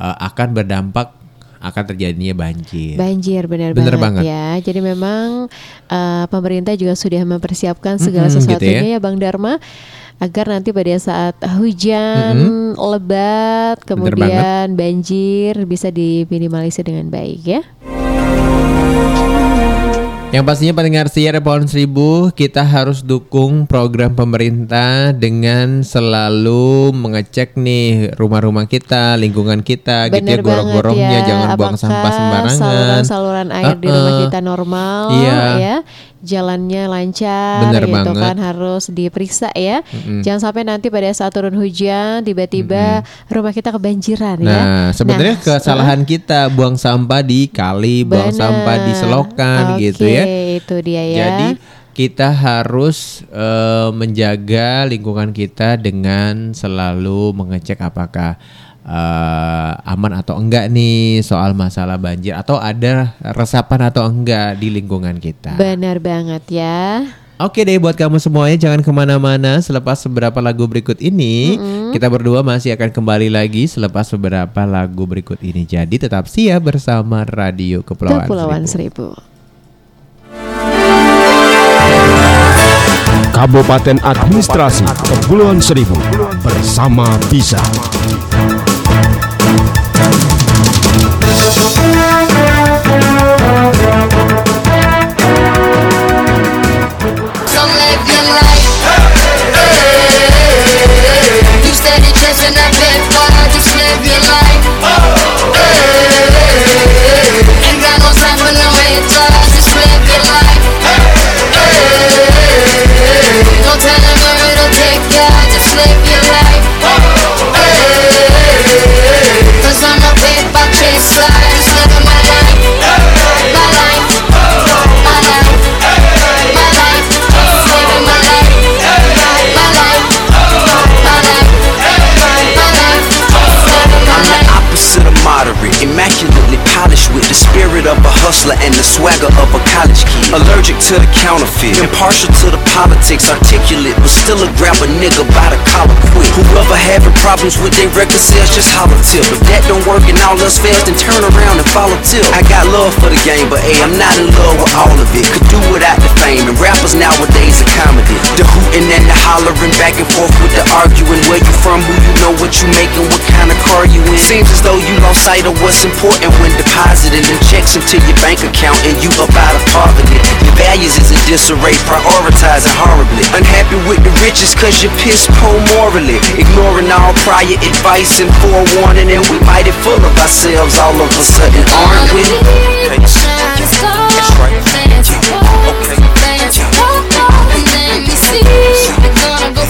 eh, akan berdampak akan terjadinya banjir. Banjir benar. Bener banget, banget. ya. Jadi memang eh, pemerintah juga sudah mempersiapkan segala Mm-mm, gitu sesuatunya ya. Bang Dharma agar nanti pada saat hujan lebat kemudian banjir bisa diminimalisir dengan baik ya. Yang pastinya pendengar siar pohon seribu kita harus dukung program pemerintah dengan selalu mengecek nih rumah-rumah kita, lingkungan kita, gitu ya gorong-gorongnya ya. jangan buang Apakah sampah sembarangan. Saluran-saluran air di rumah kita normal Iya. ya. Jalannya lancar Bener gitu banget. kan harus diperiksa ya. Mm-mm. Jangan sampai nanti pada saat turun hujan tiba-tiba rumah kita kebanjiran ya. Nah, sebenarnya Nah, kesalahan kita buang sampah di kali, buang Bener. sampah di selokan gitu ya. Itu dia ya. Jadi kita harus eh, menjaga lingkungan kita dengan selalu mengecek apakah eh, aman atau enggak nih soal masalah banjir atau ada resapan atau enggak di lingkungan kita. benar banget ya. Oke deh buat kamu semuanya jangan ke mana-mana selepas beberapa lagu berikut ini kita berdua masih akan kembali lagi selepas beberapa lagu berikut ini jadi tetap siap bersama Radio Kepulauan, Kepulauan Seribu. Seribu. Kabupaten Administrasi Kepulauan Seribu bersama Bisa. So live your life. You polished with the spirit of a hustler and the swagger of a college kid. Allergic to the counterfeit, impartial to the politics, articulate, but still a grab a nigga by the collar quick. Whoever having problems with their record sales, just holler tip. If that don't work and all else fails, then turn around and follow till. I got love for the game, but hey, I'm not in love with all of it. Could do without the fame, and rappers nowadays are comedy. The hooting and the hollering, back and forth with the arguing. Where you from? Who you know? What you making? What kind of car you in? Seems as though you lost sight of what's important when depositing them checks into your bank account and you up out of poverty. Your values is in disarray, prioritizing horribly. Unhappy with the riches cause you're piss poor morally. Ignoring all prior advice and forewarning, and we mighty full of ourselves all of a sudden, aren't we? Shining star, fancy clothes, fancy clothes, and then we see we're gonna go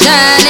shining.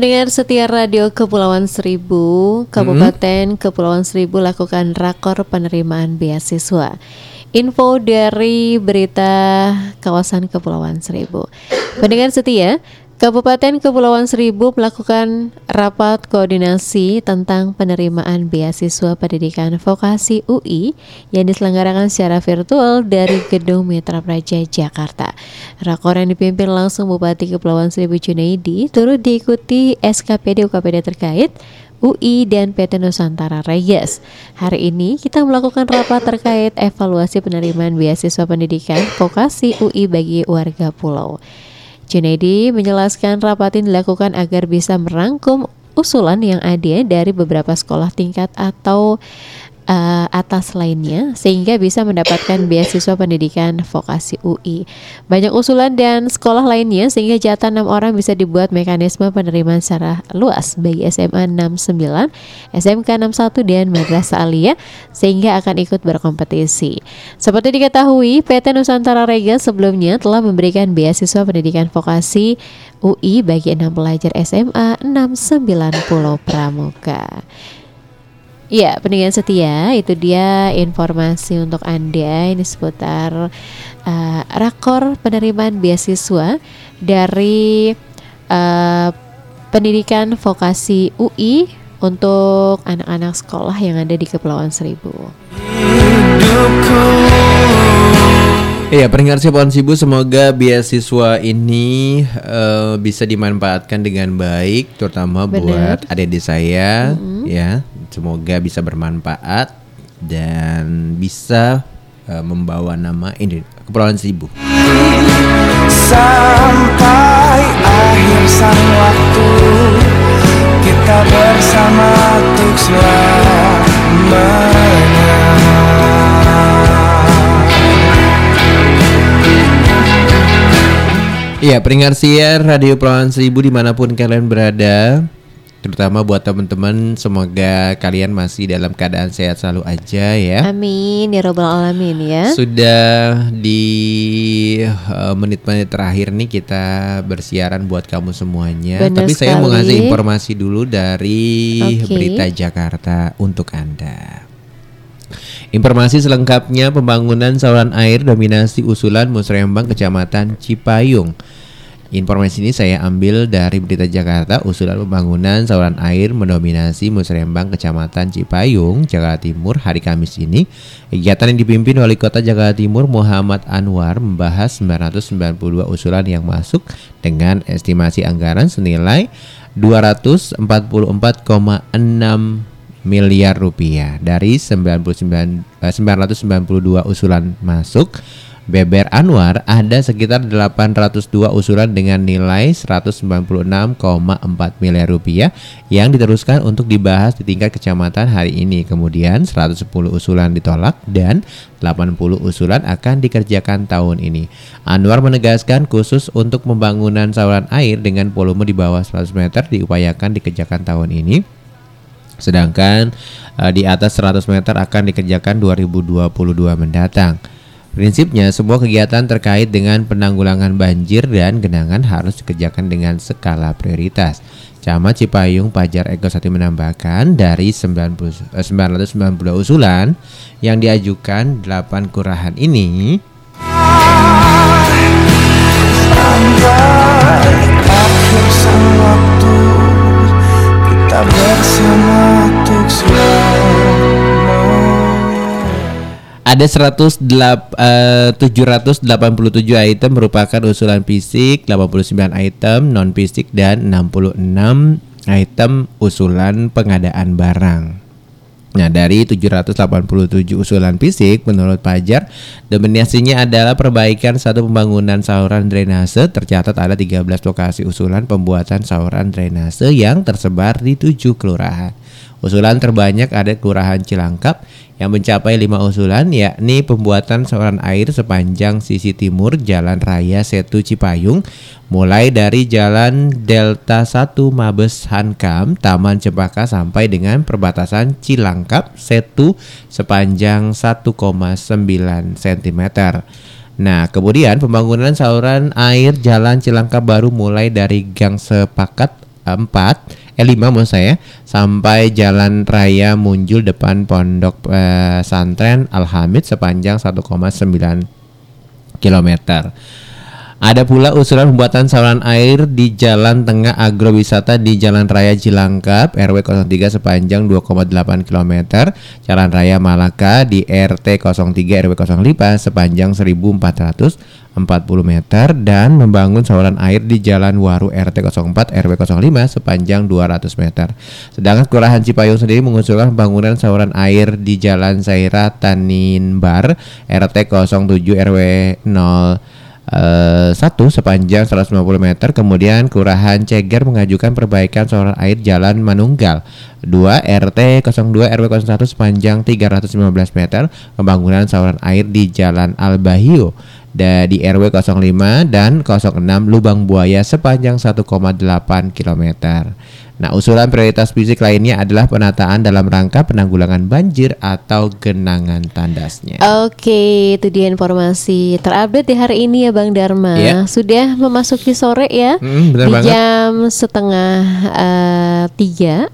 Pendengar setia Radio Kepulauan Seribu, Kabupaten Kepulauan Seribu lakukan rakor penerimaan beasiswa. Info dari berita kawasan Kepulauan Seribu. Pendengar setia, Kabupaten Kepulauan Seribu melakukan rapat koordinasi tentang penerimaan beasiswa pendidikan vokasi UI yang diselenggarakan secara virtual dari Gedung Mitra Praja Jakarta. Rakor yang dipimpin langsung Bupati Kepulauan Seribu Junaidi turut diikuti SKPD UKPD terkait, UI dan PT Nusantara Regas. Hari ini kita melakukan rapat terkait evaluasi penerimaan beasiswa pendidikan vokasi UI bagi warga pulau. Junaidi menjelaskan rapat ini dilakukan agar bisa merangkum usulan yang ada dari beberapa sekolah tingkat atau eh, atas lainnya sehingga bisa mendapatkan beasiswa pendidikan vokasi UI. Banyak usulan dan sekolah lainnya sehingga jatah 6 orang bisa dibuat mekanisme penerimaan secara luas bagi SMA 69, SMK 61 dan Madrasah Aliyah sehingga akan ikut berkompetisi. Seperti diketahui, PT Nusantara Rega sebelumnya telah memberikan beasiswa pendidikan vokasi UI bagi enam pelajar SMA 69 Pulau Pramuka. Iya, pendengar setia, itu dia informasi untuk Anda ini seputar uh, rakor penerimaan beasiswa dari uh, pendidikan vokasi UI untuk anak-anak sekolah yang ada di Kepulauan Seribu. Iya, pendengar Pohon Sibu semoga beasiswa ini eh, bisa dimanfaatkan dengan baik, terutama Benar. buat adik-adik saya, ya. Semoga bisa bermanfaat dan bisa eh, membawa nama ini Kepulauan Seribu. Sampai akhir sang waktu Kita bersama untuk selamanya Iya, pendengar siar Radio Pulauan Seribu di mana pun kalian berada Terutama buat teman-teman Semoga kalian masih dalam keadaan sehat selalu aja ya Amin ya robbal alamin ya. Sudah di eh, menit-menit terakhir nih kita bersiaran buat kamu semuanya Benar Tapi saya mau sekali. ngasih informasi dulu dari Oke. Berita Jakarta untuk Anda Informasi selengkapnya pembangunan saluran air dominasi usulan Musrembang Kecamatan Cipayung. Informasi ini saya ambil dari Berita Jakarta, usulan pembangunan saluran air mendominasi Musrembang Kecamatan Cipayung, Jakarta Timur hari Kamis ini. Kegiatan yang dipimpin Wali Kota Jakarta Timur Muhammad Anwar membahas 992 usulan yang masuk dengan estimasi anggaran senilai 244,6 miliar rupiah dari 99 eh, 992 usulan masuk Beber Anwar ada sekitar 802 usulan dengan nilai 196,4 miliar rupiah yang diteruskan untuk dibahas di tingkat kecamatan hari ini. Kemudian 110 usulan ditolak dan 80 usulan akan dikerjakan tahun ini. Anwar menegaskan khusus untuk pembangunan saluran air dengan volume di bawah 100 meter diupayakan dikerjakan tahun ini. Sedangkan eh, di atas 100 meter akan dikerjakan 2022 mendatang. Prinsipnya semua kegiatan terkait dengan penanggulangan banjir dan genangan harus dikerjakan dengan skala prioritas. Camat Cipayung Pajar Eko Sati menambahkan dari 90, eh, 992 usulan yang diajukan 8 kelurahan ini Ada 108, eh, 787 item merupakan usulan fisik, 89 item non fisik dan 66 item usulan pengadaan barang. Nah, dari 787 usulan fisik menurut Pajar, dominasinya adalah perbaikan satu pembangunan saluran drainase. Tercatat ada 13 lokasi usulan pembuatan saluran drainase yang tersebar di 7 kelurahan. Usulan terbanyak ada Kelurahan Cilangkap yang mencapai 5 usulan yakni pembuatan saluran air sepanjang sisi timur Jalan Raya Setu Cipayung mulai dari Jalan Delta 1 Mabes Hankam Taman Cempaka sampai dengan perbatasan Cilangkap Setu sepanjang 1,9 cm. Nah, kemudian pembangunan saluran air Jalan Cilangkap baru mulai dari Gang Sepakat 4 eh 5 maksud saya sampai Jalan Raya Munjul depan Pondok eh, Santren Alhamid sepanjang 1,9 km. Ada pula usulan pembuatan saluran air di Jalan Tengah Agrowisata di Jalan Raya Cilangkap RW 03 sepanjang 2,8 km, Jalan Raya Malaka di RT 03 RW 05 sepanjang 1440 meter dan membangun saluran air di Jalan Waru RT 04 RW 05 sepanjang 200 meter. Sedangkan Kelurahan Cipayung sendiri mengusulkan pembangunan saluran air di Jalan Saira Taninbar RT 07 RW 0 eh, satu sepanjang 150 meter kemudian Kelurahan Ceger mengajukan perbaikan saluran air Jalan Manunggal 2 RT 02 RW 01 sepanjang 315 meter pembangunan saluran air di Jalan Albahio di RW 05 dan 06 Lubang Buaya sepanjang 1,8 km. Nah, usulan prioritas fisik lainnya adalah penataan dalam rangka penanggulangan banjir atau genangan tandasnya. Oke, itu dia informasi terupdate di hari ini ya Bang Dharma. Iya. Sudah memasuki sore ya. Mm, benar di banget. jam setengah eh, tiga.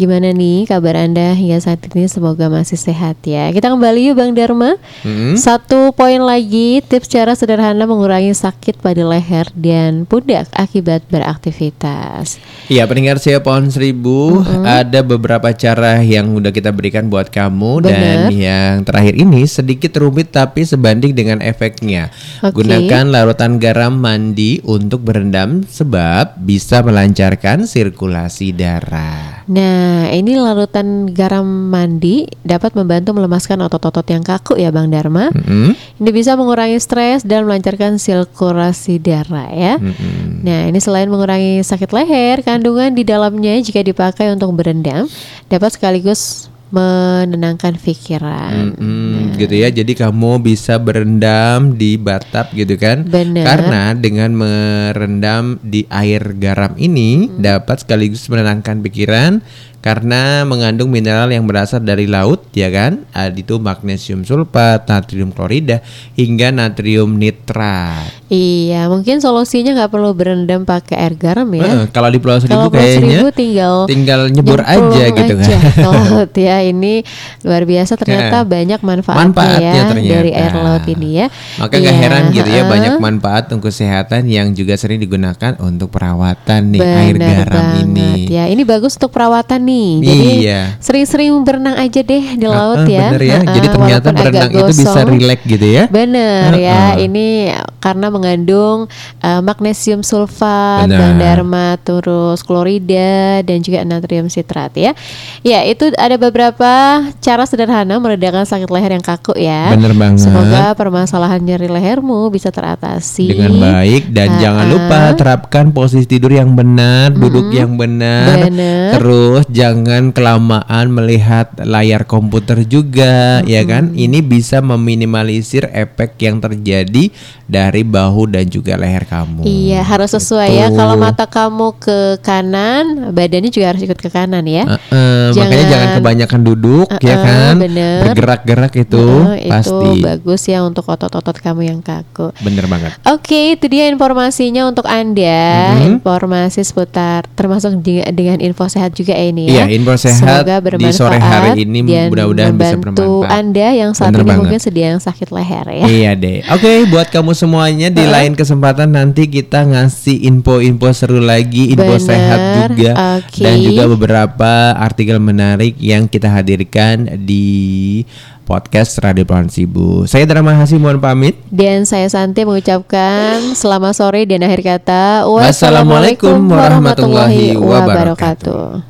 Gimana nih kabar Anda hingga saat ini? Semoga masih sehat ya. Kita kembali yuk Bang Dharma. Mm. Satu poin lagi, tips cara sederhana mengurangi sakit pada leher dan pundak akibat beraktivitas. Iya pendengar saya pohon seribu ada beberapa cara yang udah kita berikan buat kamu dan Bener. yang terakhir ini sedikit rumit tapi sebanding dengan efeknya. Oke. Gunakan larutan garam mandi untuk berendam sebab bisa melancarkan sirkulasi darah. Nah, ini larutan garam mandi dapat membantu melemaskan otot-otot yang kaku ya Bang Dharma. Mm-mm. Ini bisa mengurangi stres dan melancarkan sirkulasi darah ya. Mm-mm. Nah, ini selain mengurangi sakit leher, kandungan di dalamnya jika dipakai untuk berendam dapat sekaligus menenangkan pikiran. Mm-mm, gitu ya. Jadi kamu bisa berendam di batap gitu kan? Bener. Karena dengan merendam di air garam ini dapat sekaligus menenangkan pikiran karena mengandung mineral yang berasal dari laut ya kan? Ada itu magnesium sulfat, natrium klorida hingga natrium nitrat. Iya, mungkin solusinya nggak perlu berendam pakai air garam ya. Eh, kalau di Pulau Seribu Kalau Pulau kayaknya Seribu tinggal tinggal nyebur aja gitu kan. laut ya. Ini luar biasa ternyata banyak manfaatnya, manfaatnya ya ternyata. dari air laut ini ya. Maka nggak Iya, heran gitu ya banyak manfaat untuk kesehatan yang juga sering digunakan untuk perawatan nih air garam banget ini. ya. Ini bagus untuk perawatan nih. Jadi Iya. sering-sering berenang aja deh di laut Heeh, ya. bener ya. Heeh, Jadi ternyata berenang itu bisa rileks gitu ya. Bener ya, Heeh. ini karena mengandung uh, magnesium sulfat, dharma, terus klorida dan juga natrium sitrat ya. Ya, itu ada beberapa cara sederhana meredakan sakit leher yang kaku ya. Bener banget. Semoga permasalahan nyeri lehermu bisa teratasi dengan baik dan Ha-ha. jangan lupa terapkan posisi tidur yang benar, duduk yang benar. Bener. Terus jangan kelamaan melihat layar komputer juga, ya kan? Ini bisa meminimalisir efek yang terjadi dari bahu dan juga leher kamu. Iya, harus sesuai ya. Gitu. Kalau mata kamu ke kanan, badannya juga harus ikut ke kanan ya. Heeh, makanya jangan kebanyakan duduk ya Heeh, kan? bener. Bergerak-gerak itu pasti. itu bagus ya untuk otot-otot kamu yang kaku. Bener banget. Oke, itu dia informasinya untuk Anda. Mhm. Informasi seputar termasuk dengan info sehat juga ya ini ya. Iya, info sehat Semoga di sore hari ini mudah-mudahan bisa bermanfaat. Anda yang saat Bener ini banget. mungkin sedang sakit leher ya. Iya deh. Oke, buat kamu semuanya di lain kesempatan nanti kita ngasih info-info seru lagi, info Bener, sehat juga oke. dan juga beberapa artikel menarik yang kita hadirkan di podcast Radio Pelawan Sibu. Saya Drama Hasi mohon pamit. Dan saya Santi mengucapkan selamat sore dan akhir kata Wassalamualaikum warahmatullahi wabarakatuh.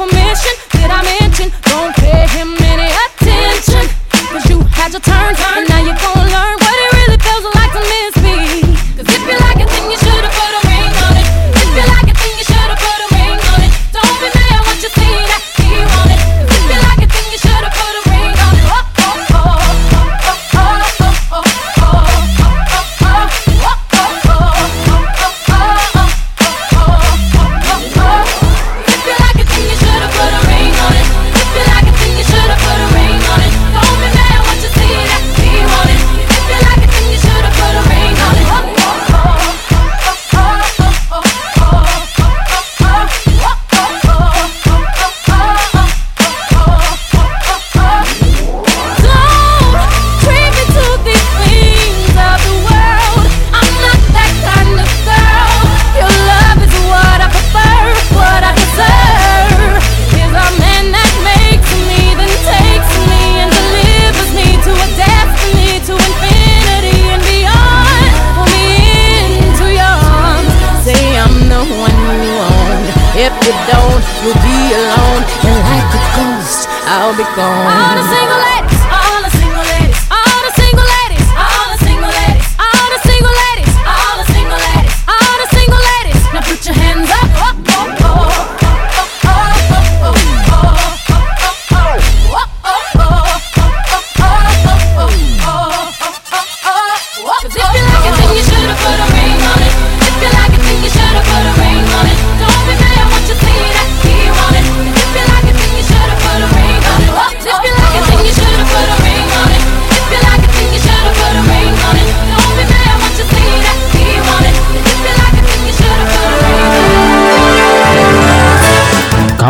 permission. Did I mention? Don't pay him any attention. Cause you had your turn, turn